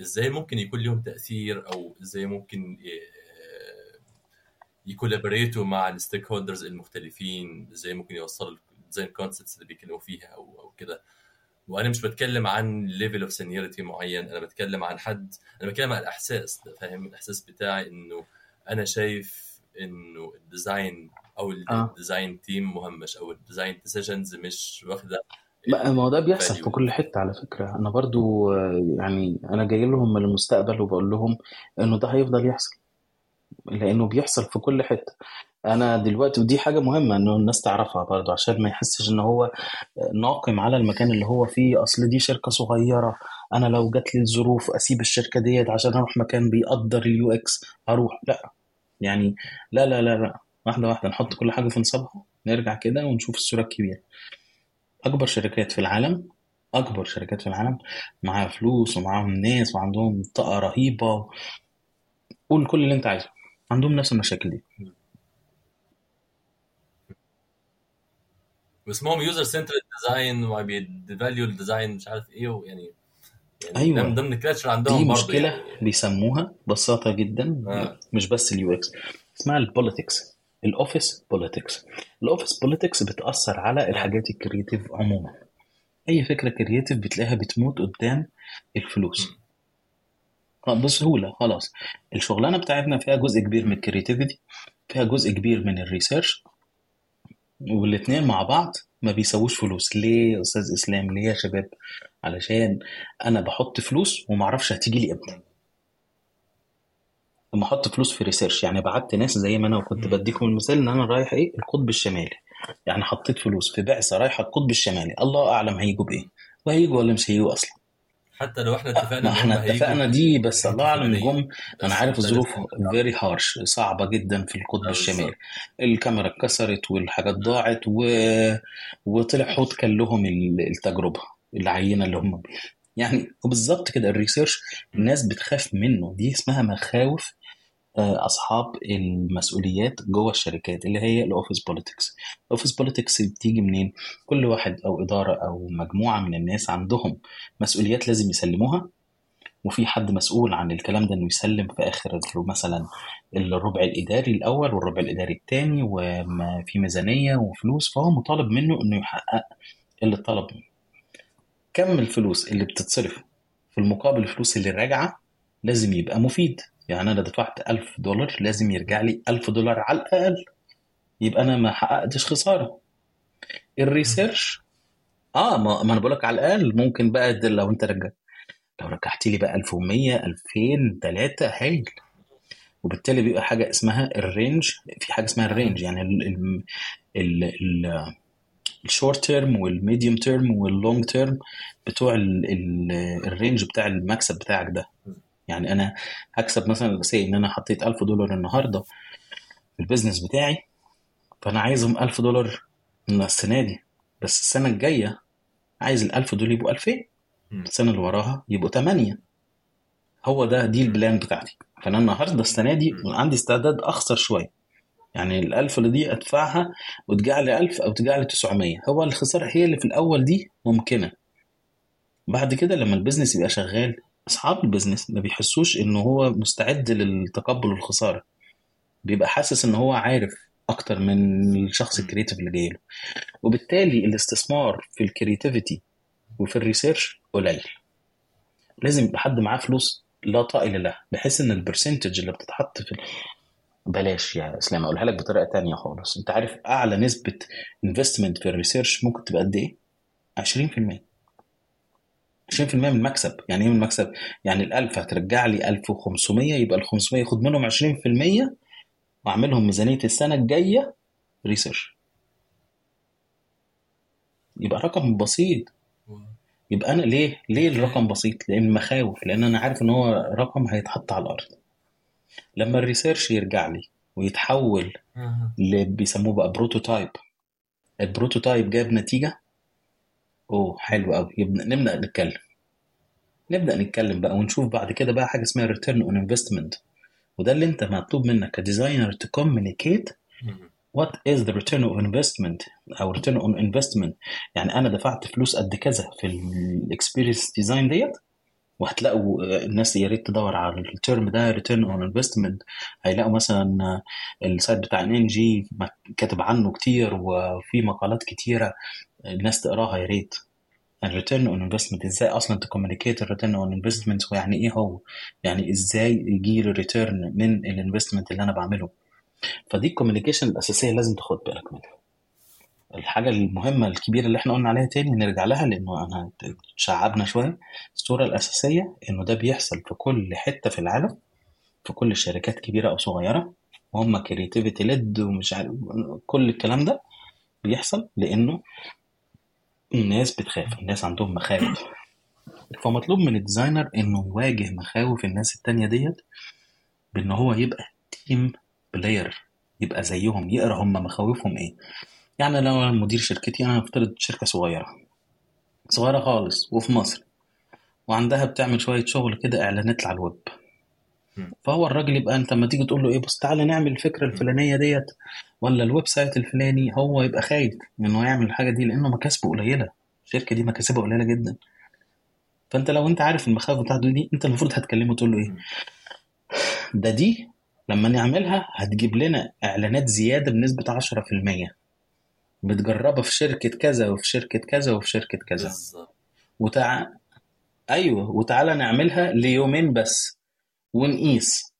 إزاي ممكن يكون لهم تأثير أو إزاي ممكن ي collaborate وا مع ال stakeholders المختلفين؟ إزاي ممكن يوصلوا ال design concepts اللي بيتكلموا فيها أو أو كده. وأنا مش بتكلم عن level of seniority معين أنا بتكلم عن حد أنا بتكلم عن الأحساس فاهم؟ الأحساس بتاعي إنه أنا شايف إنه ال design أو آه. ال design team مهمش أو ال design decisions مش واخدة بقى ما هو ده بيحصل. في كل حتة على فكرة أنا برضو آه، يعني أنا جاي لهم من المستقبل وبقول لهم إنه ده هيفضل يحصل لأنه بيحصل في كل حتة أنا دلوقتي ودي حاجة مهمة إنه الناس تعرفها برضو عشان ما يحسش إن هو ناقم على المكان اللي هو فيه. أصل دي شركة صغيرة أنا لو جات لي الظروف أسيب الشركة ديت عشان أروح مكان بيقدر ال UX هروح. لأ يعني لا لا لا لا. واحدة واحدة نحط كل حاجة في نصابها نرجع كده ونشوف الصورة الكبيرة. أكبر شركات في العالم أكبر شركات في العالم معاها فلوس ومعاهم ناس وعندهم طاقة رهيبة قول كل اللي أنت عايزه. عندهم نفس المشاكل دي. واسمهم user center design وبي devalue ال design مش عارف إيه ويعني يعني أيوة. ده من ضمن ال culture عندهم دي مشكلة يعني. بيسموها ببساطة جدا آه. مش بس ال UX اسمها ال politics ال office politics ال office politics بتأثر على الحاجات ال creative عموما. أي فكرة creative بتلاقيها بتموت قدام الفلوس. آه، بسهولة خلاص. الشغلانة بتاعتنا فيها جزء كبير من ال creativity فيها جزء كبير من ال research والاتنين مع بعض ما بيسووش فلوس. ليه يا أستاذ إسلام؟ ليه يا شباب؟ علشان أنا بحط فلوس وما أعرفش هتيجي لي إمتى. لما أحط فلوس في research يعني بعت ناس زي ما أنا كنت. بديكم المثال إن أنا رايح إيه؟ القطب الشمالي. يعني حطيت فلوس في بعثة رايحة القطب الشمالي. الله أعلم هيجوا بإيه. وهيجوا ولا مش هيجوا أصلا. حتى لو إحنا اتفقنا ما إحنا اتفقنا دي بس الله أعلم. جم. أنا عارف الظروف very harsh صعبة جدا في القطب آه، الشمالي الكاميرا اتكسرت والحاجات ضاعت و... وطلع حوت كان لهم ال- التجربة العينة اللي هم يعني وبالظبط كده ال research الناس بتخاف منه. دي اسمها مخاوف آه، أصحاب المسؤوليات جوه الشركات اللي هي ال office politics ال office politics بتيجي منين؟ كل واحد أو إدارة أو مجموعة من الناس عندهم مسؤوليات لازم يسلموها وفي حد مسؤول عن الكلام ده إنه يسلم في آخر مثلا الربع الإداري الأول والربع الإداري الثاني وما في ميزانية وفلوس فهو مطالب منه إنه يحقق اللي اتطلب منه. كم الفلوس اللي بتتصرف في المقابل الفلوس اللي راجعة لازم يبقى مفيد. يعني أنا دفعت 1000 دولار لازم يرجع لي 1000 دولار على الأقل. يبقى أنا ما حققتش خسارة. ال research آه ما, ما أنا بقول لك على الأقل. ممكن بقى لو أنت رجع لو رجعت لي بقى 1100 2000 3 هايل وبالتالي بيبقى حاجة اسمها ال range في حاجة اسمها ال range يعني ال ال ال ال short term وال medium term وال long term بتوع ال ال ال range بتاع المكسب بتاعك ده. يعني أنا هكسب مثلا say إن أنا حطيت 1000 دولار النهارده في ال business بتاعي فأنا عايزهم 1000 دولار من السنة دي بس السنة الجاية عايز ال 1000 دول يبقوا 2000 السنة اللي وراها يبقوا 8 هو ده دي ال plan بتاعتي. فأنا النهارده السنة دي عندي استعداد أخسر شوية. يعني ال 1000 اللي دي أدفعها وترجع لي 1000 أو ترجع لي 900 هو الخسارة هي اللي في الأول دي ممكنة. بعد كده لما ال business يبقى شغال أصحاب ال business ما بيحسوش ان هو مستعد للتقبل الخساره بيبقى حاسس ان هو عارف أكتر من الشخص ال creative اللي جاي له وبالتالي الاستثمار في ال creativity وفي ال research قليل. لازم يبقى حد معاه فلوس لا طائل له بحيث إن ال percentage اللي بتتحط في بلاش يا إسلام أقولها لك بطريقة تانية خالص. أنت عارف أعلى نسبة investment في ال research ممكن تبقى قد إيه؟ 20% 20% من المكسب يعني إيه من المكسب يعني ال1000 هترجع لي 1500 يبقى ال 500 ياخد منهم 20% وأعملهم ميزانية السنة الجاية research يبقى رقم بسيط. يبقى أنا ليه؟ ليه الرقم بسيط؟ لأن مخاوف لأن أنا عارف إن هو رقم هيتحط على الأرض. لما ال research يرجع لي ويتحول اللي بيسموه بقى prototype ال prototype جاب نتيجة؟ أوه حلو قوي نبدأ نتكلم. نبدأ نتكلم بقى ونشوف بعد كده بقى حاجة اسمها return on investment وده اللي أنت مطلوب منك ك designer to communicate what is the return on investment أو return on investment يعني أنا دفعت فلوس قد كذا في ال experience design ديت وهتلاقوا الناس يا ريت تدور على ال term ده return on investment هيلاقوا مثلا ال site بتاع ان جي كاتب عنه كتير وفي مقالات كتيرة. الناس تقراها يا ريت. ال return on investment إزاي أصلا to communicate ال return on investment ويعني إيه هو؟ يعني إزاي يجي لي return من ال investment اللي أنا بعمله؟ فدي ال communication الأساسية لازم تاخد بالك منها. الحاجة المهمة الكبيرة اللي إحنا قلنا عليها تاني نرجع لها لأنه أنا شعبنا شوية. الصورة الأساسية إنه ده بيحصل في كل حتة في العالم في كل الشركات كبيرة أو صغيرة وهم creativity led ومش عارف كل الكلام ده بيحصل لأنه الناس بتخاف الناس عندهم مخاوف. فمطلوب من ال designer إنه يواجه مخاوف الناس التانية ديت بإن هو يبقى team player يبقى زيهم يقرأ هم مخاوفهم إيه. يعني لو أنا مدير شركتي أنا افترض شركة صغيرة. صغيرة خالص وفي مصر. وعندها بتعمل شوية شغل كده إعلانات على الويب. فهو الراجل يبقى أنت لما تيجي تقول له إيه بص تعالى نعمل الفكرة الفلانية ديت. ولا ال website الفلاني هو يبقى خايف إنه يعمل الحاجة دي لأنه مكاسبه قليلة. الشركة دي مكاسبها قليلة جدا. فأنت لو أنت عارف المخاوف بتاعته دي أنت المفروض هتكلمه تقول له إيه؟ ده دي لما نعملها هتجيب لنا إعلانات زيادة بنسبة 10% متجربة في شركة كذا وفي شركة كذا وفي شركة كذا. وتع... أيوه وتعالى نعملها ليومين بس ونقيس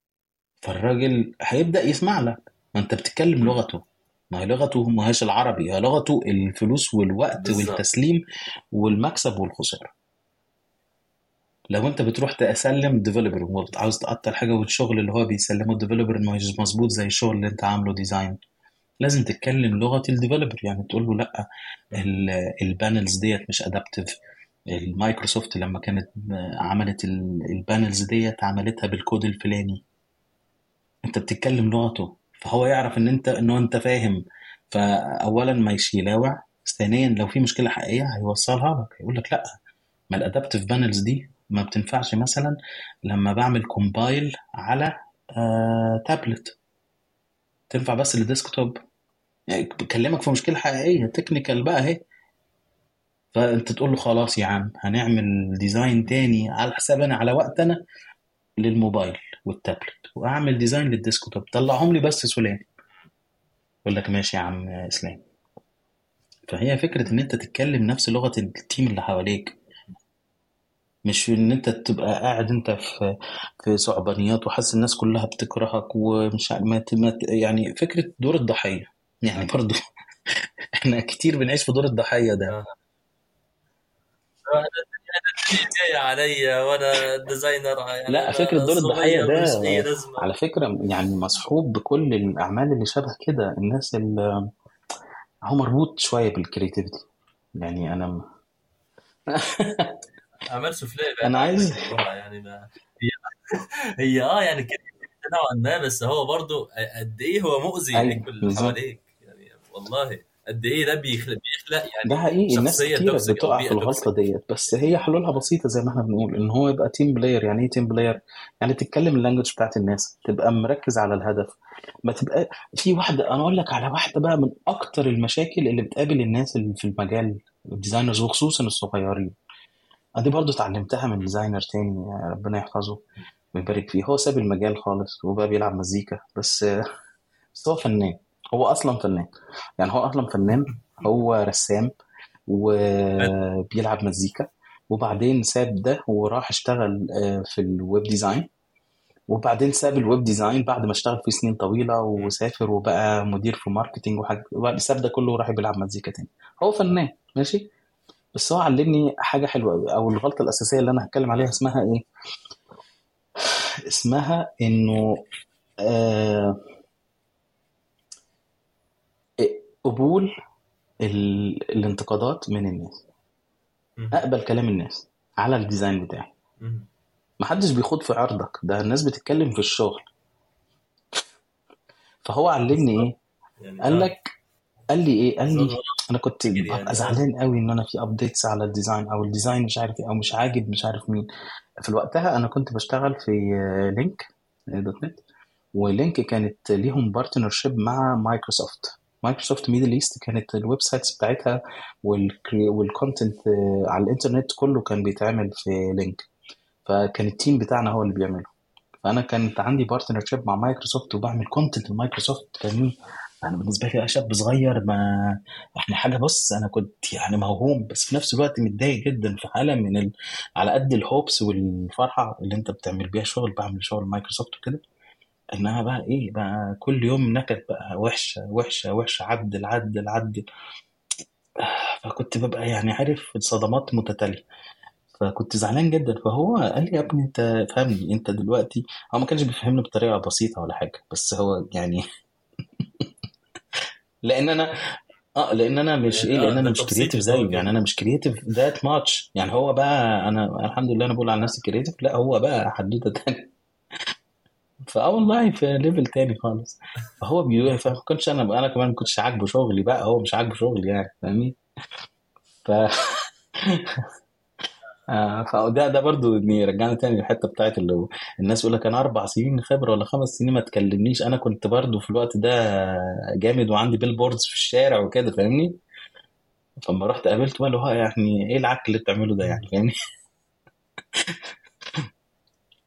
فالراجل هيبدأ يسمع لك. ما انت بتتكلم لغته. ما هي لغته ما هيش العربي هي لغته الفلوس والوقت بالزبط. والتسليم والمكسب والخسارة. لو انت بتروح تسلم developer وعاوز تقطع الحاجة والشغل اللي هو بيسلمه ال developer ما مش مظبوط زي الشغل اللي انت عامله design لازم تتكلم لغة ال developer يعني تقول له لأ ال panels ديت مش adaptive المايكروسوفت لما كانت عملت ال panels ديت عملتها بالكود الفلاني. انت بتتكلم لغته. فهو يعرف إن انت انه أنت فاهم. فاولا ما يشيلاوع ثانيا لو في مشكلة حقيقية هيوصلها لك هيقول لك لا. ما ال adaptive panels دي ما بتنفعش مثلا لما بعمل compile على آه تابلت. تنفع بس لل desktop يعني بكلمك في مشكلة حقيقية technical بقى أهي. فأنت تقول له خلاص يا عم هنعمل design تاني على حساب أنا على وقت أنا للموبايل. والتابلت وأعمل design لل desktop. طلعهم لي بس سلام يقول لك ماشي يا عم إسلام. فهي فكرة إن أنت تتكلم نفس لغة ال team اللي حواليك. مش إن أنت تبقى قاعد أنت في في صعبانيات وحاسس الناس كلها بتكرهك ومش ما يعني فكرة دور الضحية. يعني برضو إحنا كتير بنعيش في دور الضحية ده. آه. جاي عليا وأنا designer يعني لا فكرة دور الضحية ده على فكرة يعني مصحوب بكل الأعمال اللي شبه كده. الناس اللي هو مربوط شوية بال creativity يعني أنا م- أعمال سوفليه بقى أنا عايز يعني ما هي هي آه يعني كده نوعا ما بس هو برضو قد إيه هو مؤذي ليك واللي بالظبط. حواليك؟ يعني والله. قد إيه ده بيخلق بيخلق ده يعني حقيقي. الناس أو بتقع في toxic ديت. بس هي حلولها بسيطة زي ما إحنا بنقول إن هو يبقى team player يعني إيه team player يعني تتكلم ال language بتاعت الناس تبقى مركز على الهدف. ما تبقى في واحدة أنا أقول لك على واحدة بقى من أكتر المشاكل اللي بتقابل الناس اللي في المجال ال designers وخصوصا الصغيرين. دي برضو اتعلمتها من designer تاني ربنا يحفظه ويبارك فيه. هو ساب المجال خالص وبقى بيلعب مزيكا. بس بس هو فنان. هو أصلا فنان. يعني هو أصلا فنان هو رسام وبيلعب مزيكا. وبعدين ساب ده وراح اشتغل آه، في ال web design. وبعدين ساب ال web design بعد ما اشتغل فيه سنين طويلة وسافر وبقى مدير في marketing وحاجة. وبعد ساب ده كله وراح بيلعب مزيكا تاني. هو فنان ماشي؟ بس هو علمني حاجة حلوة قوي أو الغلطة الأساسية اللي أنا هتكلم عليها اسمها إيه؟ اسمها إنه آه قبول ال... الانتقادات من الناس. مم. أقبل كلام الناس على الديزاين بتاعي. مم. محدش بيخوض في عرضك. ده الناس بتتكلم في الشغل. فهو علمني إيه؟ يعني قال آه. لك قال لي إيه؟ قال لي أنا كنت ببقى يعني. آه زعلان قوي إن أنا في updates على ال design أو ال design مش عارف إيه أو مش عاجب مش عارف مين. في وقتها أنا كنت بشتغل في Link dot net و Link كانت ليهم partnership مع مايكروسوفت مايكروسوفت Middle East كانت ال websites بتاعتها وال content على الإنترنت كله كان بيتعمل في Link. فكان ال team بتاعنا هو اللي بيعمله. فأنا كانت عندي partnership مع مايكروسوفت وبعمل content لمايكروسوفت فاهمني؟ أنا بالنسبة لي شاب صغير ما إحنا حاجة بص أنا كنت يعني موهوم بس في نفس الوقت متضايق جدا في حالة من ال... على قد ال hopes والفرحة اللي أنت بتعمل بيها شغل بعمل شغل مايكروسوفت وكده. إنها بقى إيه بقى كل يوم نكد بقى وحشة وحشة وحشة عدل عدل عدل. فكنت ببقى يعني عارف صدمات متتالية. فكنت زعلان جدا. فهو قال لي يا ابني أنت فهمني أنت دلوقتي هو ما كانش بيفهمني بطريقة بسيطة ولا حاجة بس هو يعني لأن أنا آه لأن أنا مش إيه لأن آه أنا مش هو زيه يعني أنا مش creative that much يعني هو بقى أنا الحمد لله أنا بقول على نفسي creative لا هو بقى حدوته تاني فاه والله في level تاني خالص. فهو بيقول فما كنتش أنا أنا كمان ما كنتش عاجبه شغلي بقى هو مش عاجبه شغلي يعني فاهمني؟ ف آه، فده ده برضو إني رجعنا تاني للحتة بتاعت اللي الناس يقول لك أنا أربع سنين خبرة ولا خمس سنين ما تكلمنيش. أنا كنت برضو في الوقت ده جامد وعندي بيل بوردز في الشارع وكده فاهمني؟ فلما رحت قابلته بقى اللي هو يعني إيه العك اللي بتعمله ده يعني فاهمني؟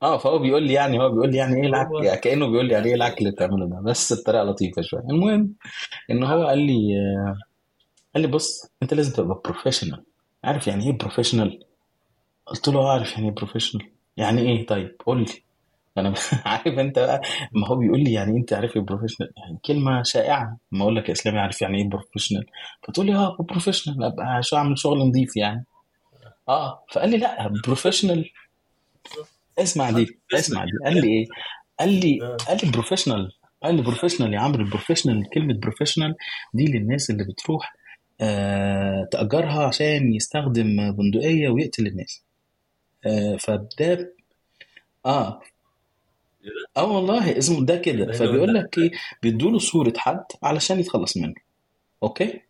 آه فهو بيقول لي يعني هو بيقول لي يعني إيه العك هو كأنه بيقول لي يعني إيه يعني العك اللي بتعمله ده. بس بطريقة لطيفة شوية. المهم إن هو قال لي قال لي بص أنت لازم تبقى professional عارف يعني إيه professional قلت له عارف يعني إيه professional يعني إيه؟ طيب قول لي. أنا عارف أنت بقى ما هو بيقول لي يعني أنت عارف إيه professional يعني كلمة شائعة. ما أقول لك يا إسلامي عارف يعني إيه professional فتقول لي آه professional أبقى شو أعمل شغل نظيف يعني. آه فقال لي لا professional اسمع دي اسمع دي. قال لي إيه؟ قال لي آه. قال لي professional قال لي professional يا عمرو ال professional كلمة professional دي للناس اللي بتروح آه تأجرها عشان يستخدم بندقية ويقتل الناس. آه فده آه. ده؟ آه والله اسمه ده كده. ده؟ حلو فبيقول لك إيه؟ بيدوا له صورة حد علشان يتخلص منه. أوكي؟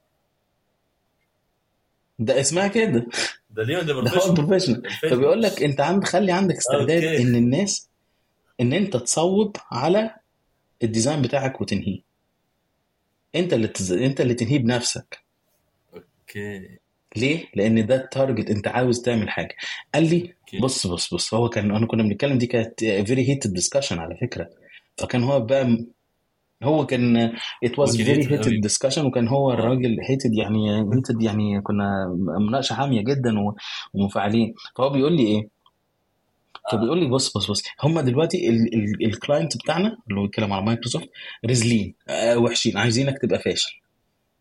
ده اسمها كده. ده ليون ده professional ال professional الفيلم فبيقول لك انت عند خلي عندك استعداد أوكي ان الناس ان انت تصوب على ال design بتاعك وتنهيه. انت اللي تز... انت اللي تنهيه بنفسك. أوكي ليه؟ لأن ده ال target انت عاوز تعمل حاجة. قال لي أوكي بص بص بص هو كان انا كنا بنتكلم دي كانت very heated discussion على فكرة. فكان هو بقى هو كان it was كان very heated heated discussion وكان هو آه. الراجل heated يعني heated يعني كنا مناقشة حامية جدا ومنفعلين فهو بيقول لي إيه؟ فبيقول لي بص بص بص. هم دلوقتي ال client بتاعنا اللي هو بيتكلم على مايكروسوفت رزلين آه وحشين عايزينك تبقى فاشل.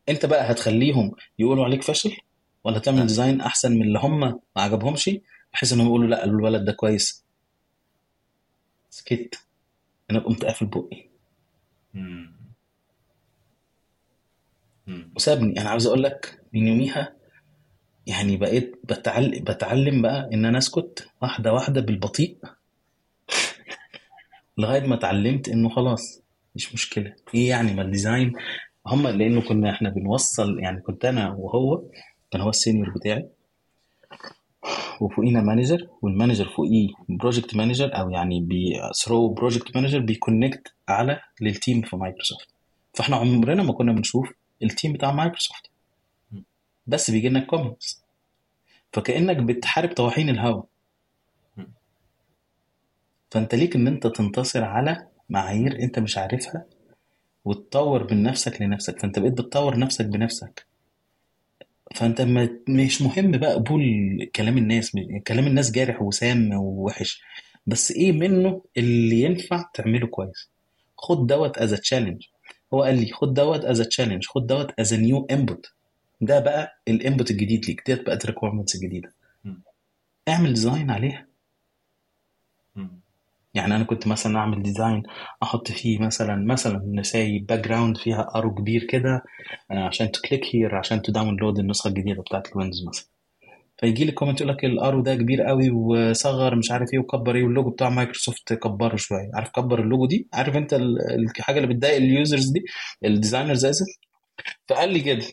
أنت بقى هتخليهم يقولوا عليك فاشل ولا تعمل design أحسن من اللي هم ما عجبهمش؟ بحيث إنهم يقولوا لا الولد ده كويس. سكت. أنا قمت قافل بقي. وسابني. أنا عاوز أقول لك من يوميها يعني بقيت بتعلم بتعلم بقى إن أنا أسكت واحدة واحدة بالبطيء لغاية ما اتعلمت إنه خلاص مش مشكلة. إيه يعني ما ال design هم لأنه كنا إحنا بنوصل يعني كنت أنا وهو كان هو ال senior بتاعي. وفوقينا manager وال manager فوقيه project manager أو يعني بي through project manager بي connect على لل team في مايكروسوفت فإحنا عمرنا ما كنا بنشوف ال team بتاع مايكروسوفت بس بيجي لنا comments فكأنك بتحارب طواحين الهواء فأنت ليك إن أنت تنتصر على معايير أنت مش عارفها وتطور من نفسك لنفسك. فأنت بقيت بتطور نفسك بنفسك. فانت ما مش مهم بقى قبول كلام الناس كلام الناس جارح وسام ووحش بس إيه منه اللي ينفع تعمله كويس خد دوت as challenge هو قال لي خد دوت as challenge خد دوت as new input ده بقى ال input الجديد ليك ديت بقت requirements الجديده مم. اعمل design عليها. يعني أنا كنت مثلا أعمل design أحط فيه مثلا مثلا let's say background فيها arrow كبير كده آه، عشان ت click here عشان ت download النسخة الجديدة بتاعت الويندوز مثلا. فيجي لي comment يقول لك ال arrow ده كبير قوي وصغر مش عارف إيه وكبر إيه واللوجو بتاع مايكروسوفت كبره شوية. عارف كبر اللوجو دي؟ عارف أنت ال- الحاجة اللي بتضايق ال users دي؟ ال designers اسف فقال لي كده.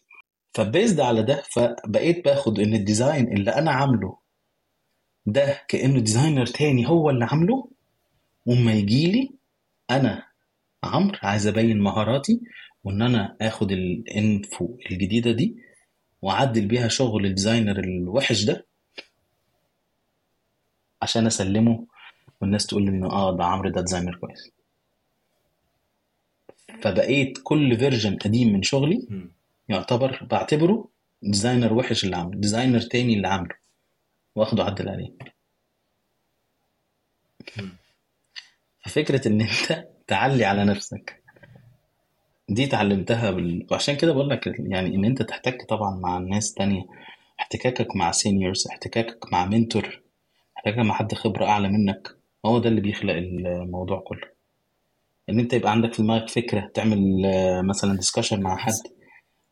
ف based على ده فبقيت باخد إن ال design اللي أنا عامله ده كأنه designer تاني هو اللي عامله وما يجي لي أنا عمرو عايز أبين مهاراتي وإن أنا آخد ال info الجديدة دي وأعدل بيها شغل ال designer الوحش ده عشان أسلمه والناس تقول لي إنه آه ده عمرو ده designer كويس. فبقيت كل version قديم من شغلي. يعتبر بعتبره designer وحش اللي عامله designer تاني اللي عامله واخده اعدل عليه. مم. ففكرة إن أنت تعلي على نفسك. دي اتعلمتها بال... وعشان كده بقول لك يعني إن أنت تحتك طبعا مع ناس تانية. احتكاكك مع seniors احتكاكك مع mentor احتكاكك مع حد خبرة أعلى منك هو ده اللي بيخلق الموضوع كله. إن أنت يبقى عندك في دماغك فكرة تعمل آه، مثلا discussion مع حد.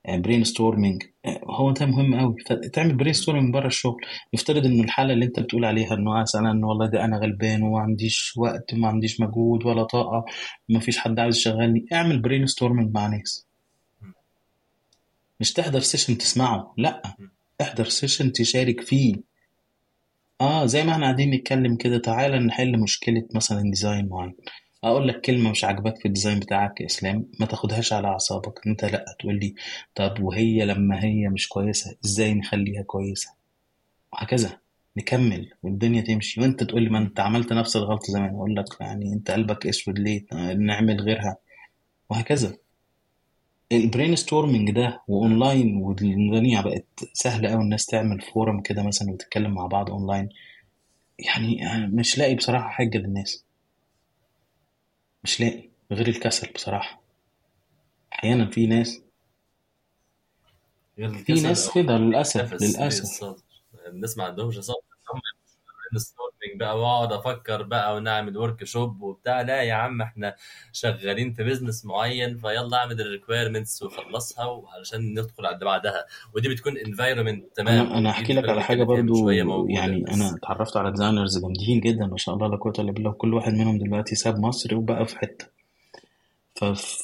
brainstorming هو ده مهم قوي فتعمل brainstorming بره الشغل. يفترض ان الحالة اللي أنت بتقول عليها إنه مثلا إنه والله ده أنا غلبان وما عنديش وقت وما عنديش مجهود ولا طاقة وما فيش حد عاوز يشغلني. اعمل brainstorming مع ناس. مش تحضر session تسمعه. لا. احضر session تشارك فيه. آه زي ما إحنا قاعدين نتكلم كده تعالى نحل مشكلة مثلا design معين. أقول لك كلمة مش عاجباك في ال design بتاعك يا إسلام ما تاخدهاش على أعصابك. أنت لأ تقول لي طب وهي لما هي مش كويسة إزاي نخليها كويسة؟ وهكذا. نكمل والدنيا تمشي. وأنت تقول لي ما أنت عملت نفس الغلطه زمان. أقول لك يعني أنت قلبك أسود ليه؟ نعمل غيرها. وهكذا. ستورمنج ده واونلاين والدنيا بقت سهلة قوي الناس تعمل فورم كده مثلا وتتكلم مع بعض اونلاين يعني مش لاقي بصراحة حاجة للناس. مش لاقي غير الكسل بصراحة. أحيانا في ناس غير في الكسل ناس كده نفس للأسف الصدر الناس ما عندهمش صبر هم storming بقى واقعد أفكر بقى ونعمل workshop وبتاع. لا يا عم إحنا شغالين في business معين فيلا اعمل ال requirements وخلصها وعلشان ندخل على اللي بعدها. ودي بتكون environment تمام. أنا أنا أحكي لك على حاجة برضو يعني أنا اتعرفت على designers جامدين جدا ما شاء الله لا قوة إلا بالله وكل واحد منهم دلوقتي ساب مصر وبقى في حتة.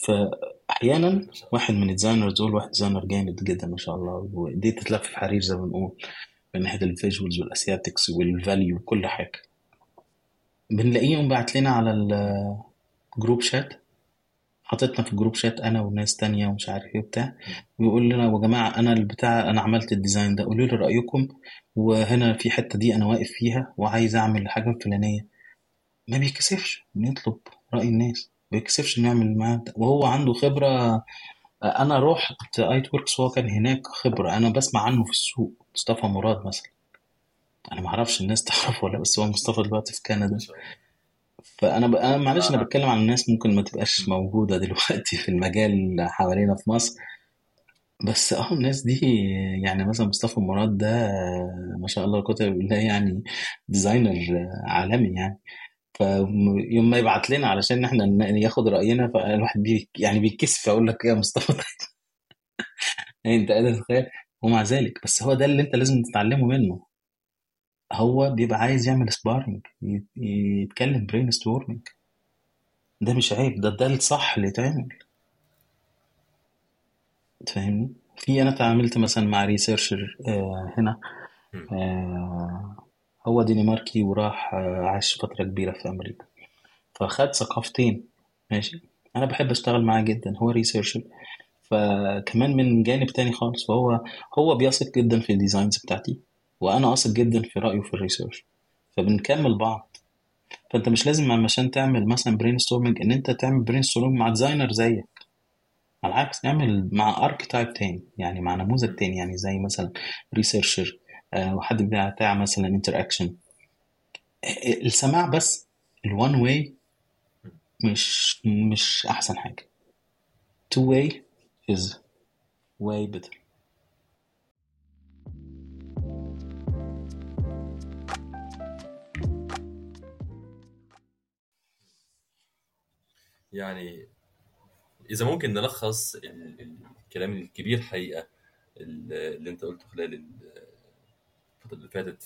فاحيانا واحد من ال designers دول واحد designer جامد جدا ما شاء الله ودي تتلف في حرير زي ما بنقول. من ناحية ال visuals وال aesthetics وال value وكل حاجة. بنلاقيهم بعت لنا على ال group chat حاططنا في group chat أنا وناس تانية ومش عارف إيه وبتاع. ويقول لنا يا جماعة أنا البتاع أنا عملت ال design ده. قولوا لي رأيكم. وهنا في حتة دي أنا واقف فيها وعايز أعمل الحاجة الفلانيه ما بيكسفش نطلب رأي الناس. ما بيكسفش نعمل معاه. وهو عنده خبرة أنا رحت ITWorx وهو كان هناك خبرة أنا بسمع عنه في السوق مصطفى مراد مثلا. أنا ما أعرفش الناس تعرفه ولا بس هو مصطفى دلوقتي في كندا. فأنا ب... أنا معلش أنا. بتكلم عن الناس ممكن ما تبقاش موجودة دلوقتي في المجال حوالينا في مصر. بس آه الناس دي يعني مثلا مصطفى مراد ده ما شاء الله تبارك الله يعني designer عالمي يعني. فيوم ما يبعت لنا علشان إحنا ياخد رأينا فالواحد بي يعني بيتكسف أقول لك يا مصطفى انت قادر تتخيل؟ ومع ذلك بس هو ده اللي انت لازم تتعلمه منه. هو بيبقى عايز يعمل sparring يتكلم brainstorming ده مش عيب ده ده الصح اللي يتعمل. تفهمني؟ في أنا اتعاملت مثلا مع researcher آه هنا. آه هو دنماركي وراح آه عاش فترة كبيرة في أمريكا. فخد ثقافتين ماشي؟ أنا بحب أشتغل معاه جدا هو researcher فكمان من جانب تاني خالص فهو هو بيثق جدا في الديزاينز بتاعتي وأنا أثق جدا في رأيه في الريسيرش فبنكمل بعض. فأنت مش لازم عشان تعمل مثلا برين ستورمنج إن أنت تعمل برين ستورمنج مع ديزاينر زيك. على العكس اعمل مع ارك تايب تاني يعني مع نموذج تاني يعني زي مثلا ريسيرشر وحد بتاع مثلا انتر اكشن السماع بس الوان واي مش مش أحسن حاجة. تو واي is way better. يعني إذا ممكن نلخص ال- ال- الكلام الكبير حقيقة ال- اللي أنت قلته خلال ال- الفترة اللي فاتت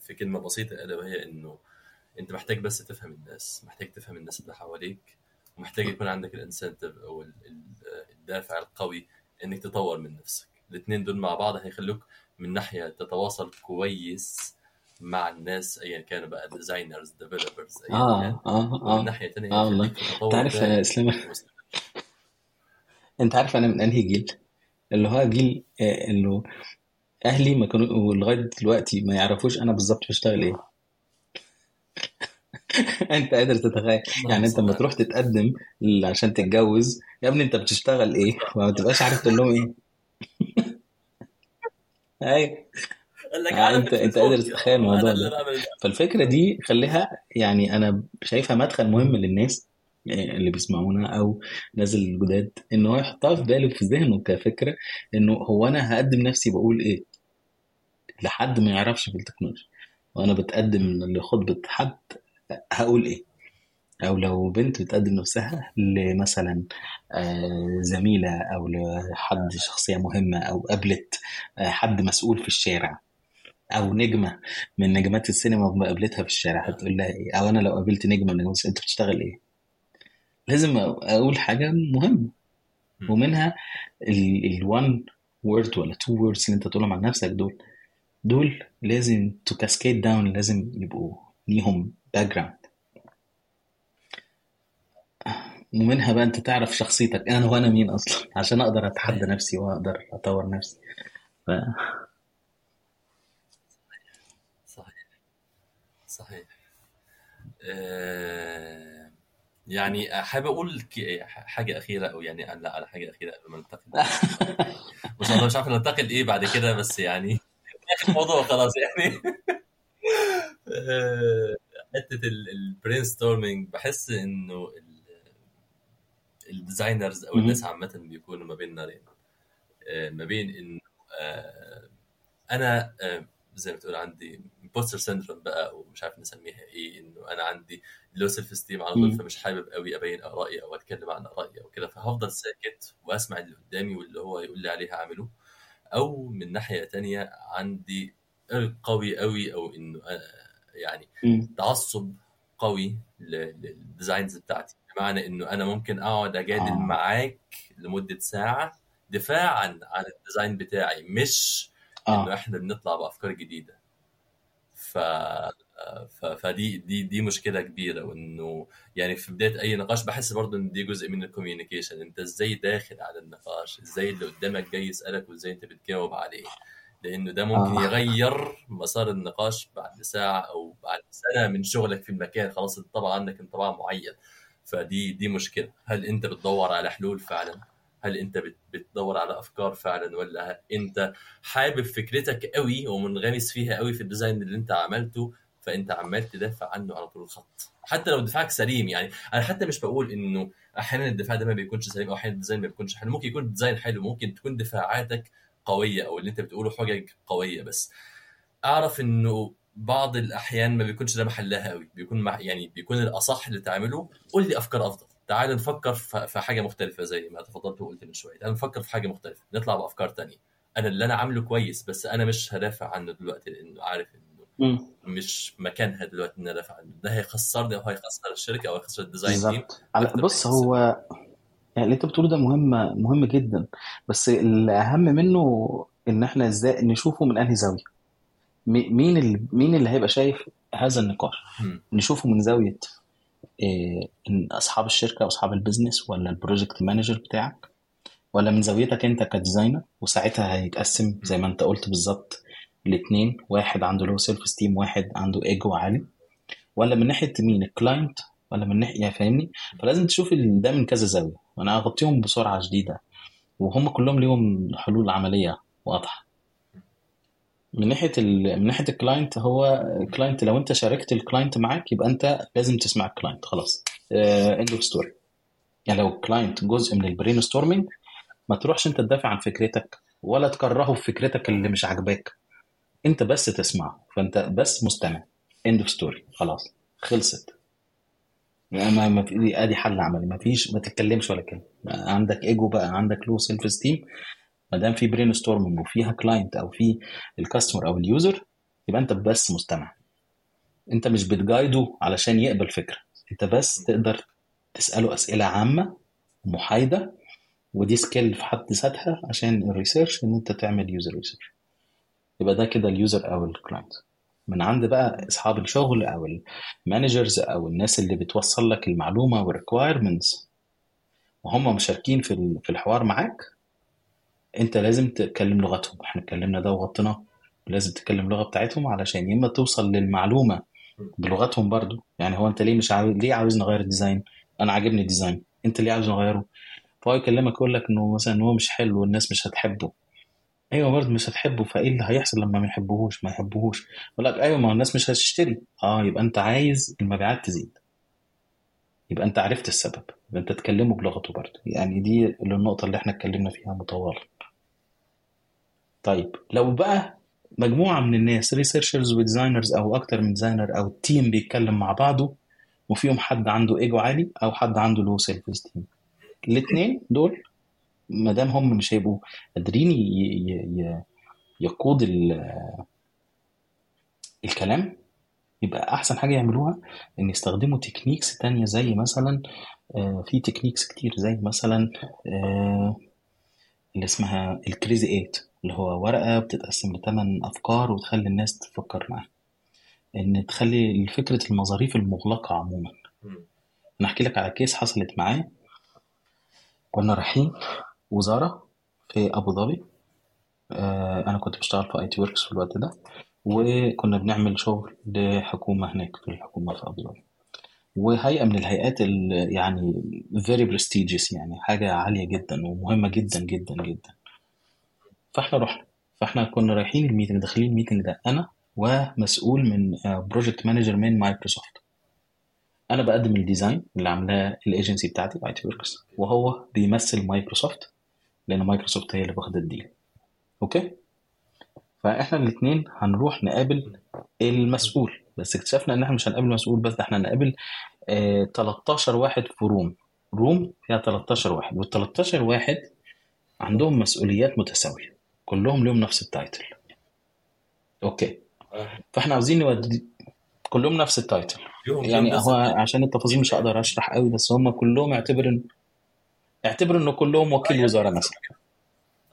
في كلمة بسيطة الا وهي إنه أنت محتاج بس تفهم الناس محتاج تفهم الناس اللي حواليك ومحتاج يكون عندك ال incentive أو ال- ال- الدافع القوي إنك تطور من نفسك. الاثنين دول مع بعض هيخلوك من ناحية تتواصل كويس مع الناس ايا كانوا بقى designers developers ايا كان. آه آه. ومن ناحية ثانية آه والله. انت عارف يا اسلام أنت عارف أنا من أنهي جيل؟ اللي هو جيل آه، اللي أهلي ما كانوا ولغاية دلوقتي ما يعرفوش أنا بالظبط بشتغل إيه. أنت قادر تتخيل. يعني أنت لما تروح تتقدم عشان تتجوز يا ابني أنت بتشتغل إيه؟ وما تبقاش عارف تقول لهم إيه. أيوه. عالم انت أنت قادر تتخيل الموضوع ده. فالفكرة دي خليها يعني أنا شايفها مدخل مهم للناس. اللي بيسمعونا أو نازل الجداد ان هو يحطها في باله في ذهنه كفكرة إنه هو أنا هقدم نفسي بقول إيه؟ لحد ما يعرفش في التكنولوجيا. وأنا بتقدم لخطبه حد هقول إيه؟ أو لو بنت بتقدم نفسها لمثلا آه، زميلة أو لحد شخصية مهمة أو قابلت آه، حد مسؤول في الشارع أو نجمة من نجمات السينما وقابلتها في الشارع. هتقول لها إيه؟ أو أنا لو قابلت نجمة من نجمات أنت بتشتغل إيه؟ لازم أقول حاجة مهمة. ومنها ال one word ولا two words اللي أنت تقولهم عن نفسك دول. دول لازم to cascade down لازم يبقوا ليهم background ومنها بقى أنت تعرف شخصيتك. أنا وأنا مين أصلا؟ عشان أقدر أتحدى صحيح نفسي وأقدر أطور نفسي. ف... صحيح. صحيح. آه، يعني حابب أقول حاجة أخيرة أو يعني لا على حاجة أخيرة قبل ما ننتقل. بس والله مش عارف ننتقل إيه بعد كده بس يعني اخر الموضوع خلاص يعني. حتة ال brainstorming بحس إنه ال designers أو الناس. عامة بيكونوا ما بين نارين آه، ما بين إنه آه، أنا آه، زي ما تقول عندي imposter syndrome بقى ومش عارف نسميها إيه إنه أنا عندي low self esteem على طول. فمش حابب قوي أبين آرائي أو أتكلم عن آرائي أو كده فهفضل ساكت وأسمع اللي قدامي واللي هو يقول لي عليه هعمله أو من ناحية تانية عندي قلب قوي قوي أو إنه آه، يعني. تعصب قوي لل designs بتاعتي بمعنى إنه أنا ممكن أقعد أجادل آه معاك لمدة ساعة دفاعا عن ال design بتاعي مش إنه آه. إحنا بنطلع بأفكار جديدة. ف ف- فدي دي دي مشكلة كبيرة وإنه يعني في بداية أي نقاش بحس برضه إن دي جزء من ال communication أنت إزاي داخل على النقاش؟ إزاي اللي قدامك جاي يسألك وإزاي أنت بتجاوب عليه؟ لأنه ده ممكن آه. يغير مسار النقاش بعد ساعة أو بعد سنة من شغلك في المكان. خلاص انطبع عنك انطباع معين. فدي دي مشكلة. هل أنت بتدور على حلول فعلا؟ هل انت بت- بتدور على افكار فعلا ولا انت حابب فكرتك قوي ومنغمس فيها قوي في ال design اللي انت عملته فانت عمال تدافع عنه على طول الخط. حتى لو دفاعك سليم يعني أنا حتى مش بقول إنه أحيانا الدفاع ده ما بيكونش سليم أو أحيانا ال design ما بيكونش حلو. ممكن يكون ال design حلو ممكن تكون دفاعاتك قوية أو اللي انت بتقوله حجج قوية بس أعرف إنه بعض الأحيان ما بيكونش ده محلها قوي. بيكون مع يعني بيكون الأصح اللي تعمله قول لي أفكار أفضل. تعال نفكر في حاجة مختلفة زي ما تفضلت وقلت من شوية. تعال نفكر في حاجة مختلفة. نطلع بأفكار تانية. أنا اللي أنا عامله كويس بس أنا مش هدافع عنه دلوقتي لأنه عارف إنه. مش مكانها دلوقتي إن أدافع عنه. ده هيخسرني أو هيخسر الشركة أو هيخسر ال design team. بص هو يعني اللي أنت بتقوله ده مهم مهم جدا. بس الأهم منه إن إحنا إزاي نشوفه من أنهي زاوية. مي- مين اللي مين اللي هيبقى شايف هذا النقاش. نشوفه من زاوية إن أصحاب الشركة أو أصحاب ال business ولا ال project manager بتاعك ولا من زاويتك أنت ك designer وساعتها هيتقسم زي ما أنت قلت بالظبط الاثنين واحد عنده low self esteem واحد عنده ايجو عالي. ولا من ناحية مين؟ ال client ولا من ناحية يعني فاهمني؟ فلازم تشوف ده من كذا زاوية وأنا هغطيهم بسرعة شديدة وهم كلهم ليهم حلول عملية واضحة. من ناحية ال... من ناحية ال client هو ال client لو أنت شاركت ال client معاك يبقى أنت لازم تسمع ال client خلاص. end of story يعني لو ال client جزء من ال brainstorming ما تروحش أنت تدافع عن فكرتك ولا تكرهه في فكرتك اللي مش عاجباك. أنت بس تسمعه فأنت بس مستمع. end of story خلاص. خلصت. ما ما في ادي حل عملي. ما فيش ما تتكلمش ولا كلمة. عندك ايجو بقى عندك low self esteem ما دام في brainstorming وفيها client أو في ال customer أو ال user يبقى أنت بس مستمع. أنت مش بت guide ه علشان يقبل فكرة. أنت بس تقدر تسأله أسئلة عامة محايدة ودي skill في حد ذاتها عشان ال research إن أنت تعمل user research يبقى ده كده ال user أو ال client من عند بقى أصحاب الشغل أو ال managers أو الناس اللي بتوصل لك المعلومة وال requirements وهم مشاركين في ال- في الحوار معاك انت لازم تتكلم لغتهم. إحنا اتكلمنا ده وغطيناه. لازم تتكلم اللغة بتاعتهم علشان يا إما توصل للمعلومة بلغتهم برضو. يعني هو انت ليه مش عاوز ليه عاوز نغير ال design؟ أنا عاجبني ال design. انت ليه عاوز نغيره؟ فهو يكلمك يقول لك إنه مثلا هو مش حلو والناس مش هتحبه. أيوه برضه مش هتحبه فإيه اللي هيحصل لما ما يحبوهوش ما يحبوهوش يقول لك أيوه ما الناس مش هتشتري. آه يبقى أنت عايز المبيعات تزيد. يبقى أنت عرفت السبب. يبقى أنت تكلمه بلغته برضه يعني دي النقطة اللي إحنا اتكلمنا فيها مطولا طيب لو بقى مجموعة من الناس researchers و designers أو أكتر من designer أو ال team بيتكلم مع بعضه وفيهم حد عنده ايجو عالي أو حد عنده low self esteem الاثنين دول ما دام هم مش هيبقوا قادرين يقود ال- الكلام يبقى أحسن حاجة يعملوها إن يستخدموا techniques تانية زي مثلا آه، في techniques كتير زي مثلا آه، اللي اسمها ال crazy eight اللي هو ورقة بتتقسم لثمان أفكار وتخلي الناس تفكر معاها. إن تخلي فكرة المظاريف المغلقة عموما. مم. أنا أحكي لك على case حصلت معايا. كنا رايحين وزارة في أبو ظبي. آه، أنا كنت بشتغل في ITWorx في الوقت ده. وكنا بنعمل شغل لحكومة هناك في الحكومة في أبو ظبي. وهيئة من الهيئات ال- يعني very prestigious يعني حاجة عالية جدا ومهمة جدا جدا جدا. فإحنا رحنا فإحنا كنا رايحين ال meeting داخلين ال meeting ده أنا ومسؤول من project manager من مايكروسوفت أنا بقدم ال design اللي عاملاه الايجنسي بتاعتي اي وركس وهو بيمثل مايكروسوفت لأن مايكروسوفت هي اللي واخدة ال deal okay؟ فإحنا الاثنين هنروح نقابل المسؤول. بس اكتشفنا إن إحنا مش هنقابل المسؤول بس ده إحنا هنقابل آه 13 واحد في room. room فيها 13 واحد وال 13 واحد عندهم مسؤوليات متساوية كلهم لهم نفس ال title okay. آه. فإحنا عاوزين نودي كلهم نفس ال title يعني هو عشان التفاصيل مش هقدر أشرح قوي بس هم كلهم اعتبر ان اعتبر انه كلهم وكيل وزارة مثلا.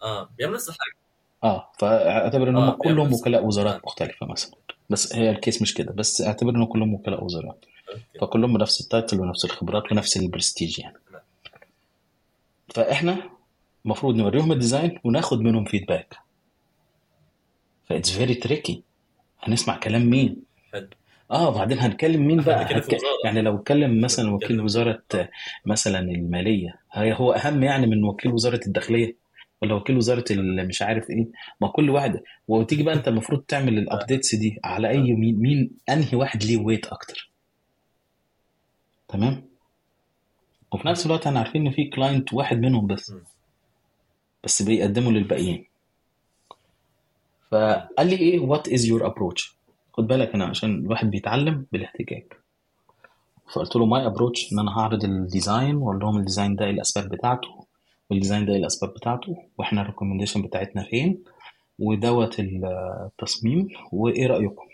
آه بيعمل نفس الحاجة. آه فأعتبر ان هم آه، بيعمل كلهم وكلاء آه. مختلفة مثلا. بس هي ال case مش كده. بس أعتبر انه كلهم وكلاء وزارات okay. فكلهم بنفس ال title ونفس الخبرات ونفس البرستيج يعني. فإحنا المفروض نوريهم ال design وناخد منهم feedback ف it's very tricky هنسمع كلام مين؟ حلو. آه بعدين هنتكلم مين إحنا بقى؟ بنتكلم في. وزارة. يعني لو اتكلم مثلا وكيل بنتكلم آه مثلا المالية هي هو أهم يعني من وكيل وزارة الداخلية؟ ولا وكيل وزارة ال- مش عارف إيه ما كل واحد وتيجي بقى انت المفروض تعمل ال updates دي على أي مين مين أنهي واحد ليه weight أكتر. تمام؟ وفي نفس الوقت إحنا عارفين إن في client واحد منهم بس. بس بيقدموا للباقيين. فقال لي إيه what is your approach خد بالك أنا عشان الواحد بيتعلم بالاحتكاك. فقلت له my approach إن أنا هعرض ال design وأقول لهم ال design ده إيه الأسباب بتاعته. وال design ده إيه الاسباب بتاعته وإحنا ال recommendation بتاعتنا فين ودوت التصميم وإيه رأيكم؟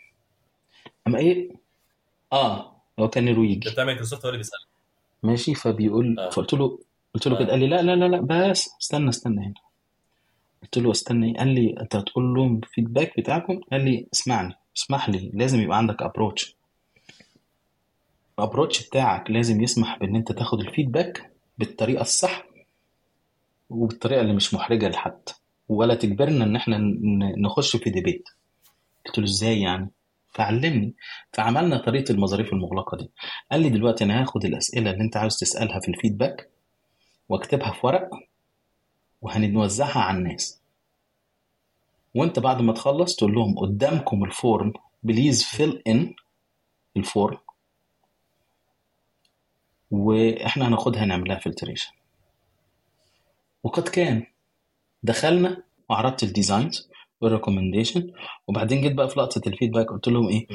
اما إيه؟ آه هو كان نرويجي بتاع مايكروسوفت هو اللي بيسألك ماشي فبيقول آه. فقلت له قلت له كده آه قال لي لا لا لا لا بس استنى استنى هنا. قلت له استنى قال لي أنت هتقول لهم feedback بتاعكم؟ قال لي اسمعني اسمح لي لازم يبقى عندك approach ال approach بتاعك لازم يسمح بإن أنت تاخد ال feedback بالطريقة الصح وبالطريقة اللي مش محرجة لحد. ولا تجبرنا إن إحنا نخش في debate قلت له إزاي يعني؟ فعلمني. فعملنا طريقة المظاريف المغلقة دي. قال لي دلوقتي أنا هاخد الأسئلة اللي أنت عاوز تسألها في ال feedback واكتبها في ورق وهنوزعها على الناس. وأنت بعد ما تخلص تقول لهم قدامكم ال form. Please fill in ال form. وإحنا هناخدها نعملها filtration وقد كان. دخلنا وعرضت ال designs وال recommendation وبعدين جيت بقى في لقطة ال feedback قلت لهم إيه.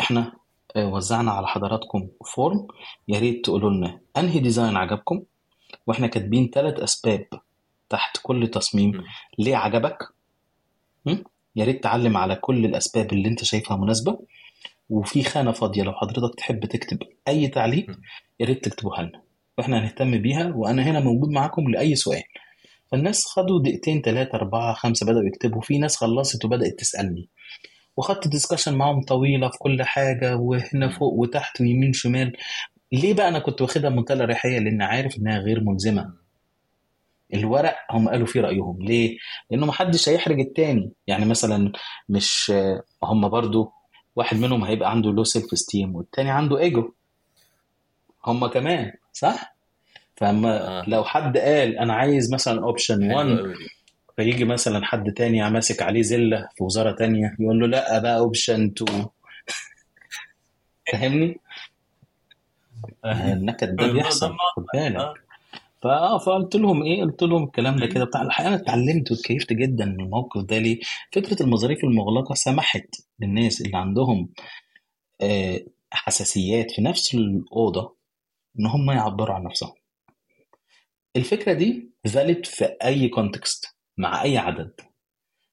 إحنا آه، وزعنا على حضراتكم form يا ريت تقولوا لنا أنهي design عجبكم؟ وإحنا كاتبين ثلاث أسباب تحت كل تصميم. ليه عجبك? يا ريت تعلم على كل الأسباب اللي أنت شايفها مناسبة. وفي خانة فاضية لو حضرتك تحب تكتب أي تعليق. يا ريت تكتبوها لنا. وإحنا هنهتم بيها وأنا هنا موجود معاكم لأي سؤال. فالناس خدوا دقيقتين ثلاثة أربعة خمسة بدأوا يكتبوا في ناس خلصت وبدأت تسألني. وخدت discussion معاهم طويلة في كل حاجة وهنا. فوق وتحت ويمين شمال. ليه بقى أنا كنت واخدها بمنتهى الأريحية لأن عارف إنها غير ملزمة. الورق هم قالوا فيه رأيهم. ليه؟ لأنه محدش هيحرج التاني. يعني مثلا مش هم برضو واحد منهم هيبقى عنده low self-esteem والتاني عنده ايجو هم كمان. صح؟ فاما آه لو حد قال أنا عايز مثلا option حلوة 1 قوي دي فيجي مثلا حد تاني ماسك عليه زلة في وزارة تانية يقول له لأ بقى option 2 فاهمني؟ آه. النكد ده بيحصل خد بالك آه فاه فقلت لهم إيه قلت لهم الكلام ده. كده بتاع الحقيقة أنا اتعلمت واتكيفت جدا من الموقف ده ليه فكرة المظاريف المغلقة سمحت للناس اللي عندهم آه، حساسيات في نفس الأوضة إن هم يعبروا عن نفسهم. الفكرة دي valid في أي context مع أي عدد.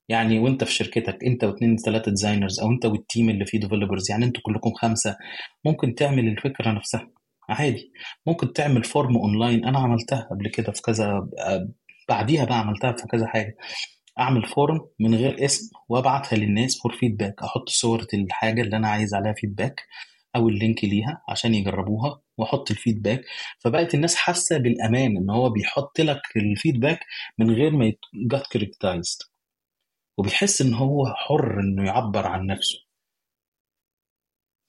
يعني وأنت في شركتك أنت واثنين ثلاثة designers أو أنت وال team اللي فيه developers يعني أنتوا كلكم خمسة ممكن تعمل الفكرة نفسها. عادي. ممكن تعمل form online أنا عملتها قبل كده في كذا بعديها بقى عملتها في كذا حاجة. أعمل form من غير اسم وأبعتها للناس for feedback أحط صورة الحاجة اللي أنا عايز عليها feedback أو ال link ليها عشان يجربوها. واحط ال feedback. فبقت الناس حاسة بالأمان إن هو بيحط لك ال feedback من غير ما ي get criticized وبيحس إن هو حر إنه يعبر عن نفسه.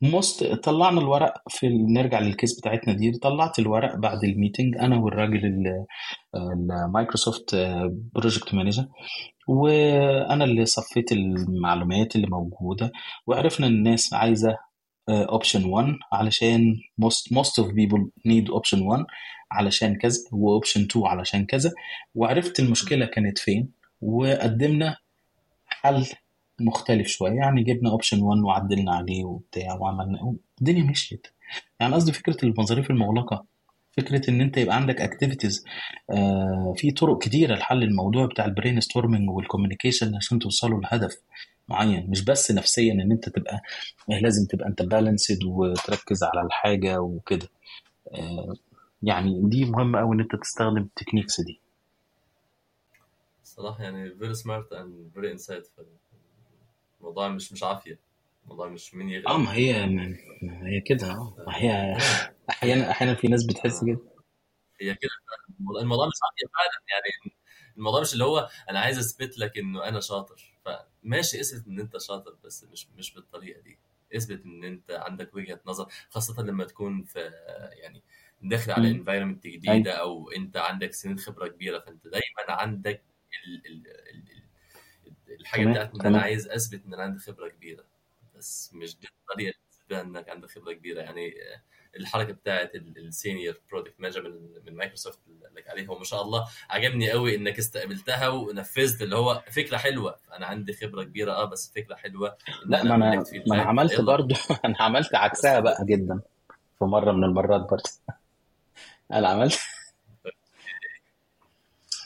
most طلعنا الورق في نرجع لل case بتاعتنا دي. طلعت الورق بعد ال meeting أنا والراجل ال- المايكروسوفت project manager وأنا اللي صفيت المعلومات اللي موجودة. وعرفنا الناس عايزة option 1 علشان most most of people need option 1 علشان كذا و option 2 علشان كذا. وعرفت المشكلة كانت فين وقدمنا حل مختلف شوية. يعني جبنا option 1 وعدلنا عليه وبتاع وعملنا الدنيا مشيت. يعني قصدي فكرة المظاريف المغلقة فكرة إن أنت يبقى عندك activities آه في طرق كتيرة لحل الموضوع بتاع ال brainstorming وال communication عشان توصلوا لهدف. معين مش بس نفسيا إن أنت تبقى لازم تبقى أنت balanced وتركز على الحاجة وكده. آه يعني دي مهمة قوي إن أنت تستخدم ال techniques دي. صراحة يعني very smart and very insightful. الموضوع مش مش عافية. الموضوع مش مين آه يغلب ما هي ما هي كده. آه ما هي أحيانا أحيانا في ناس بتحس. كده. هي كده. الموضوع الموضوع مش عافية فعلا. يعني الموضوع مش اللي هو أنا عايز أثبت لك إنه أنا شاطر. فماشي اثبت إن أنت شاطر بس مش مش بالطريقة دي. اثبت إن أنت عندك وجهة نظر خاصة لما تكون في يعني داخل على انفايرمنت جديدة أو أنت عندك سنين خبرة كبيرة فأنت دايما عندك ال ال ال الحاجة بتاعت إن أنا عايز أثبت إن أنا عندي خبرة كبيرة. بس مش دي الطريقة اللي إنك عندك خبرة كبيرة. يعني الحركة بتاعت ال senior product manager من, من مايكروسوفت اللي لك عليها وما شاء الله عجبني قوي إنك استقبلتها ونفذت اللي هو فكرة حلوة. أنا عندي خبرة كبيرة آه بس فكرة حلوة لا ما أنا ما أنا عملت برضه. أنا عملت عكسها بقى جدا في مرة من المرات برضه. أنا عملت.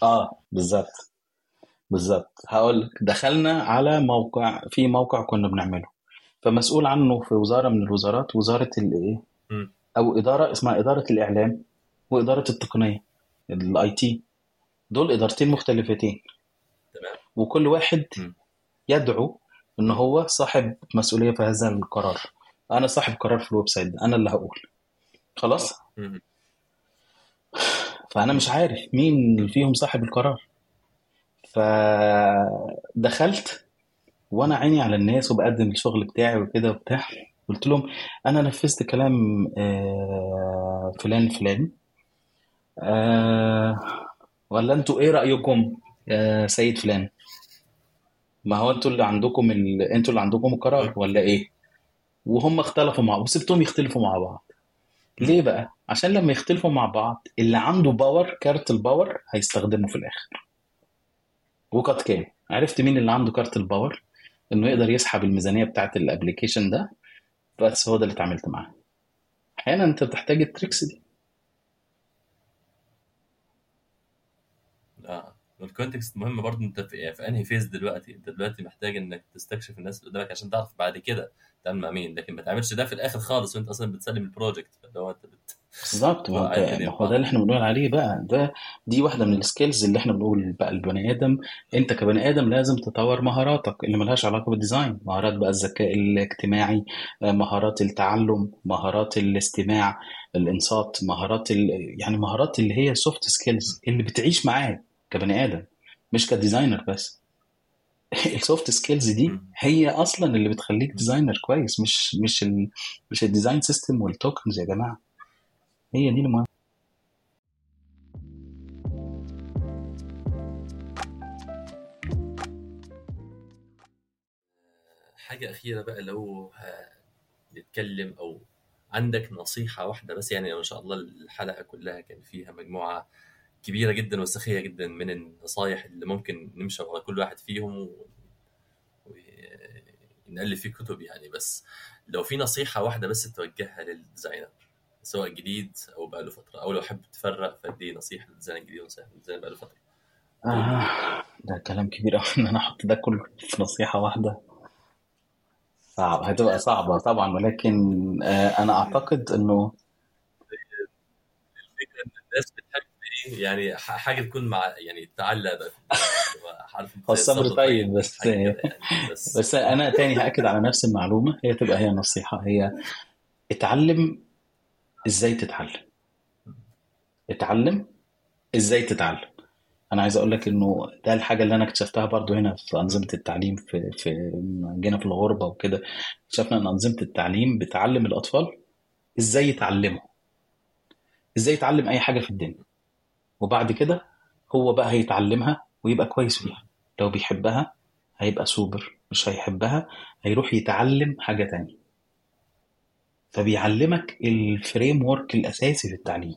آه بالظبط. بالظبط. هقول لك دخلنا على موقع في موقع كنا بنعمله. فمسؤول عنه في وزارة من الوزارات وزارة الايه أو إدارة اسمها إدارة الإعلام وإدارة التقنية ال IT دول إدارتين مختلفتين. تمام. وكل واحد يدعو إن هو صاحب مسؤولية في هذا القرار. أنا صاحب قرار في ال website أنا اللي هقول. خلاص؟ فأنا مش عارف مين فيهم صاحب القرار. فدخلت وأنا عيني على الناس وبقدم الشغل بتاعي وكده وبتاع. قلت لهم أنا نفذت كلام آه، فلان فلان. آه، ولا أنتوا إيه رأيكم يا سيد فلان؟ ما هو أنتوا اللي عندكم ال... أنتوا اللي عندكم القرار ولا إيه؟ وهم اختلفوا مع وسبتهم يختلفوا مع بعض. ليه بقى؟ عشان لما يختلفوا مع بعض اللي عنده power كارت ال power هيستخدمه في الآخر. وقد كان. عرفت مين اللي عنده كارت ال power؟ إنه يقدر يسحب الميزانية بتاعت ال application ده بس هو ده اللي اتعاملت معاه. أحيانا أنت بتحتاج ال tricks دي. آه وال context مهم برضه أنت في, في أنهي phase دلوقتي؟ أنت دلوقتي محتاج إنك تستكشف الناس اللي قدامك عشان تعرف بعد كده تعمل مع مين. لكن ما تعملش ده في الآخر خالص وأنت أصلا بتسلم ال project فاللي هو أنت بت... بالظبط ما هو ده اللي إحنا بنقول عليه بقى. ده دي واحدة من ال skills اللي إحنا بنقول بقى البني آدم. انت كبني آدم لازم تطور مهاراتك اللي ملهاش علاقة بال design مهارات بقى الذكاء الاجتماعي مهارات التعلم مهارات الاستماع الانصات مهارات ال... يعني مهارات اللي هي soft skills اللي بتعيش معاك كبني آدم مش ك designer بس. ال soft skills دي هي أصلا اللي بتخليك designer كويس مش مش ال مش ال design system وال tokens يا جماعة. هي دي المهم. حاجة أخيرة بقى لو نتكلم أو عندك نصيحة واحدة بس يعني ما شاء الله الحلقة كلها كان فيها مجموعة كبيرة جدا وسخية جدا من النصايح اللي ممكن نمشي على كل واحد فيهم ونألف فيه كتب يعني. بس لو في نصيحة واحدة بس توجهها لل designer. سواء جديد أو بقاله فترة أو لو حابب تفرق فدي نصيحة لل designer الجديد ونصيحه لل designer بقاله فترة. آه ده كلام كبير قوي إن أنا أحط ده كله في نصيحة واحدة. صعب هتبقى صعبة طبعا ولكن آه أنا أعتقد إنه الفكرة إن الناس بتحب إيه يعني حاجة تكون مع يعني تعلق بقى هو الصبر طيب بس يعني بس بس أنا تاني هأكد على نفس المعلومة هي تبقى هي النصيحه هي اتعلم إزاي تتعلم؟ اتعلم؟ إزاي تتعلم؟ أنا عايز أقول لك إنه ده الحاجة اللي أنا اكتشفتها برضو هنا في أنظمة التعليم في في جينا في الغربة وكده. اكتشفنا إن أنظمة التعليم بتعلم الأطفال إزاي يتعلموا. إزاي يتعلم أي حاجة في الدنيا. وبعد كده هو بقى هيتعلمها ويبقى كويس فيها. لو بيحبها هيبقى سوبر مش هيحبها هيروح يتعلم حاجة تانية. فبيعلمك ال framework الأساسي في التعليم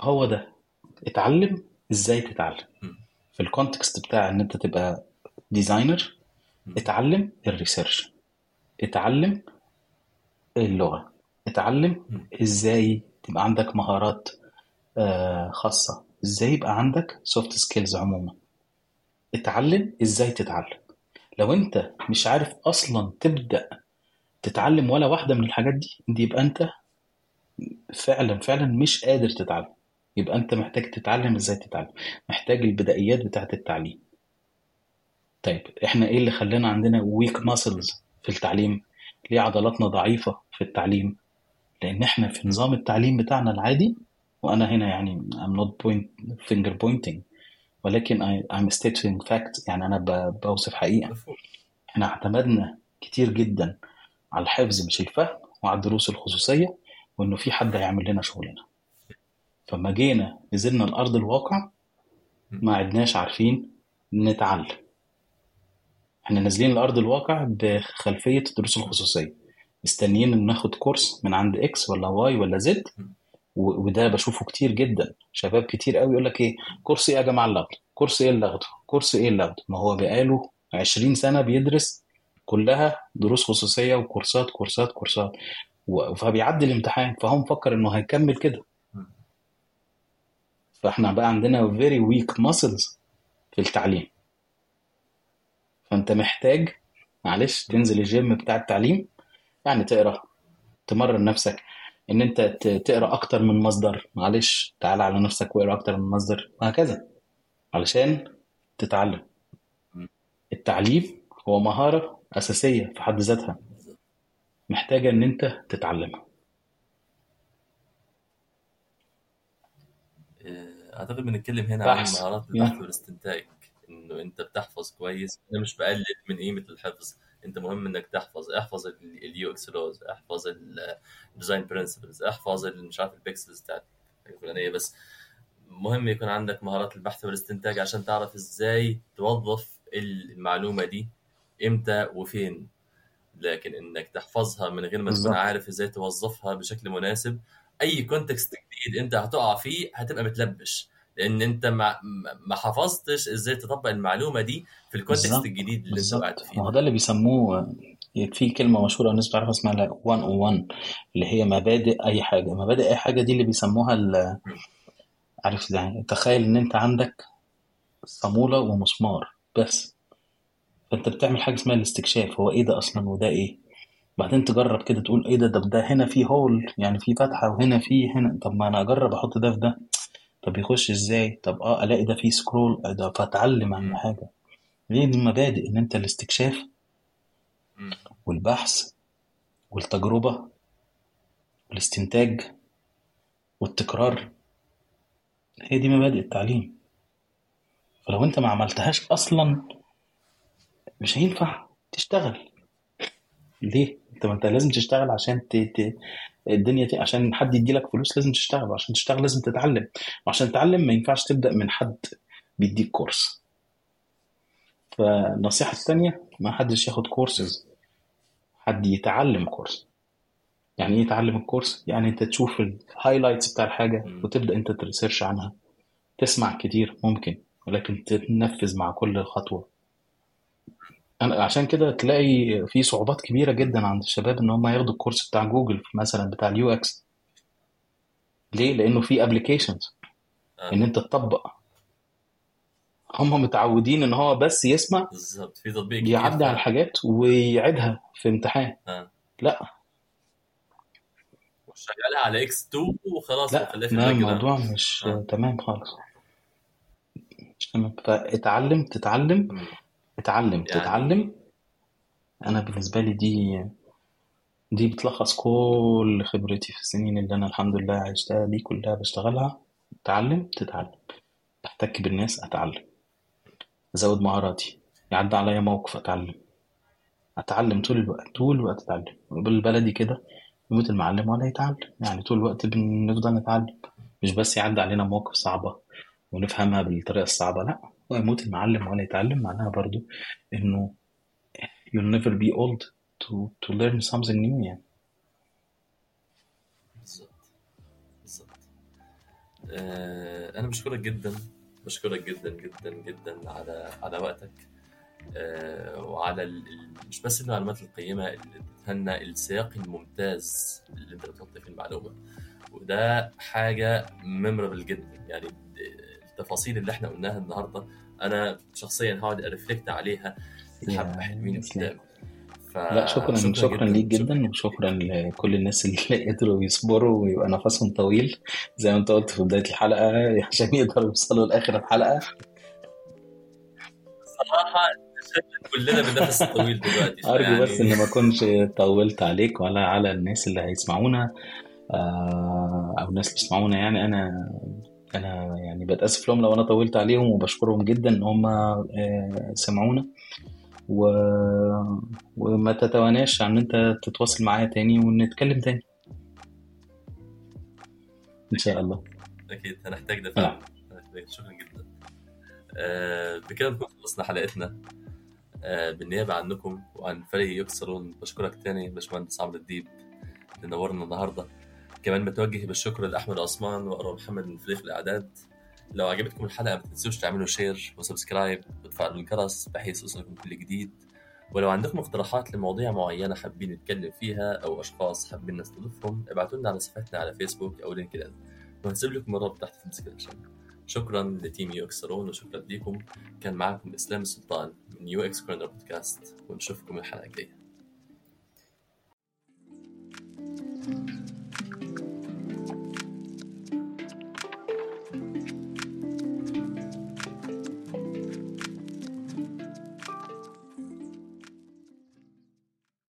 هو ده. اتعلم إزاي تتعلم. في ال context بتاع إن أنت تبقى designer اتعلم ال research اتعلم اللغة. اتعلم إزاي تبقى عندك مهارات خاصة. إزاي يبقى عندك soft skills عموما. اتعلم إزاي تتعلم. لو أنت مش عارف أصلا تبدأ تتعلم ولا واحدة من الحاجات دي دي يبقى أنت فعلا فعلا مش قادر تتعلم. يبقى أنت محتاج تتعلم إزاي تتعلم. محتاج البدايات بتاعة التعليم. طيب إحنا إيه اللي خلانا عندنا weak muscles في التعليم؟ ليه عضلاتنا ضعيفة في التعليم؟ لأن إحنا في نظام التعليم بتاعنا العادي وأنا هنا يعني I'm not point finger pointing. ولكن I, I'm stating fact يعني أنا بوصف حقيقة. إحنا اعتمدنا كتير جدا على الحفظ مش الفهم وعلى الدروس الخصوصية وإنه في حد هيعمل لنا شغلنا. فما جينا نزلنا الأرض الواقع ما عدناش عارفين نتعلم. إحنا نازلين الأرض الواقع بخلفية الدروس الخصوصية. مستنيين ان ناخد كورس من عند إكس ولا واي ولا زد وده بشوفه كتير جدا. شباب كتير قوي يقول لك إيه كورس إيه يا جماعة اللي اخده كورس إيه اللي اخده كورس إيه اللي اخده ما هو بقاله 20 سنة بيدرس كلها دروس خصوصية وكورسات كورسات كورسات. فبيعدي الامتحان فهو مفكر إنه هيكمل كده. فإحنا بقى عندنا very weak muscles في التعليم. فأنت محتاج معلش تنزل الجيم بتاع التعليم يعني تقرأ تمرن نفسك. إن أنت تقرأ أكتر من مصدر معلش تعالى على نفسك واقرأ أكتر من مصدر وهكذا. علشان تتعلم. التعليم هو مهارة أساسية في حد ذاتها. محتاجة إن أنت تتعلمها. أعتقد بنتكلم هنا عن مهارات البحث والاستنتاج. إنه أنت بتحفظ كويس. أنا مش بقلل من قيمة الحفظ. أنت مهم إنك تحفظ. احفظ ال UX laws احفظ ال design principles احفظ مش عارف ال pixels بتاعت الفلانيه بس مهم يكون عندك مهارات البحث والاستنتاج عشان تعرف إزاي توظف المعلومة دي. إمتى وفين. لكن إنك تحفظها من غير ما تكون عارف إزاي توظفها بشكل مناسب أي context جديد أنت هتقع فيه هتبقى متلبش. لأن أنت ما ما حفظتش إزاي تطبق المعلومة دي في ال context الجديد اللي أنت قاعد فيه. ما هو ده اللي بيسموه في كلمة مشهورة الناس بتعرفها اسمها 101 اللي هي مبادئ أي حاجة. مبادئ أي حاجة دي اللي بيسموها عارف يعني تخيل إن أنت عندك صامولة ومسمار بس. فانت بتعمل حاجة اسمها الاستكشاف. هو إيه ده أصلا وده إيه؟ بعدين تجرب كده تقول إيه ده؟ ده ده هنا في هول يعني في فتحة وهنا في هنا. طب ما أنا أجرب أحط ده في ده. طب يخش إزاي؟ طب آه ألاقي ده فيه سكرول ده فأتعلم عن حاجة. دي المبادئ إن أنت الاستكشاف والبحث والتجربة والاستنتاج والتكرار. هي دي مبادئ التعليم. فلو أنت ما عملتهاش أصلا مش هينفع تشتغل. ليه؟ انت ما انت لازم تشتغل عشان ت... ت... الدنيا ت... عشان حد يدي لك فلوس لازم تشتغل وعشان تشتغل لازم تتعلم. وعشان تتعلم ما ينفعش تبدأ من حد بيديك كورس فالنصيحة الثانية ما حدش ياخد كورسز حد يتعلم كورس يعني إيه يتعلم الكورس يعني أنت تشوف ال highlights بتاع الحاجة وتبدأ أنت ت research عنها. تسمع كتير ممكن ولكن تنفذ مع كل خطوة. أنا عشان كده تلاقي في صعوبات كبيرة جدا عند الشباب إن هم ياخدوا الكورس بتاع جوجل مثلا بتاع ال UX. ليه؟ لأنه في applications إن أنت تطبق. هم متعودين إن هو بس يسمع بالظبط في تطبيق يعدي على الحاجات ويعيدها في امتحان. آه. لا. شغالها على إكس 2 وخلاص لا لا الموضوع مش آه. تمام خالص. مش تمام. فاتعلم تتعلم. اتعلم يعني... تتعلم. أنا بالنسبة لي دي دي بتلخص كل خبرتي في السنين اللي أنا الحمد لله عشتها دي كلها بشتغلها. اتعلم تتعلم. احتك بالناس أتعلم. ازود مهاراتي. يعدي عليا موقف أتعلم. أتعلم طول الوقت طول الوقت أتعلم. بالبلدي كده يموت المعلم ولا يتعلم. يعني طول الوقت بنفضل نتعلم. مش بس يعدي علينا مواقف صعبة ونفهمها بالطريقة الصعبة لأ. هو يموت المعلم ولا يتعلم معناها برضو إنه you'll never be old to, to learn something new يعني. بالظبط. بالظبط. آه أنا بشكرك جدا بشكرك جدا جدا جدا على على وقتك. آه وعلى. مش بس المعلومات القيمة اللي ادتها السياق الممتاز اللي أنت بتحط فيه المعلومة. وده حاجة ميمورابل جدا يعني. التفاصيل اللي إحنا قلناها النهارده. أنا شخصيا هقعد أرفلكت عليها حبة حلوين قدام. ف... لا شكرا شكرا, شكرا ليك جدا وشكرا لكل الناس اللي قدروا يصبروا ويبقى نفسهم طويل. زي ما انت قلت في بداية الحلقة عشان يقدروا يوصلوا لآخر الحلقة. صراحة كلنا بنفس طويل دلوقتي أرجو يعني... بس ان ما أكونش طولت عليك ولا على الناس اللي هيسمعونا. أو الناس اللي بيسمعونا يعني. أنا أنا يعني بتأسف لهم لو أنا طولت عليهم وبشكرهم جدا إن هم سمعونا. و... وما تتواناش عن أنت تتواصل معايا تاني ونتكلم تاني. إن شاء الله. أكيد هنحتاج ده نعم. فعلا. شكرا جدا. آه بكده نكون خلصنا حلقتنا. آه بالنيابة عنكم وعن فريق يكسرون. بشكرك تاني باشمهندس عمرو الديب. اللي نورنا النهارده. كمان بتوجه بالشكر لأحمد عثمان واروى محمد من فريق الأعداد. لو عجبتكم الحلقة ما تنسوش تعملوا share و subscribe وتفعلوا الجرس بحيث يوصلكم كل جديد. ولو عندكم اقتراحات لمواضيع معينة حابين نتكلم فيها أو أشخاص حابين نستضيفهم ابعتوا لنا على صفحتنا على فيسبوك أو لينكدين وهنسيب لكم الرابط تحت في ال description شكرا ل team UX Corner وشكرا ليكم. كان معكم إسلام السلطان من UX Corner Podcast. ونشوفكم الحلقة الجاية.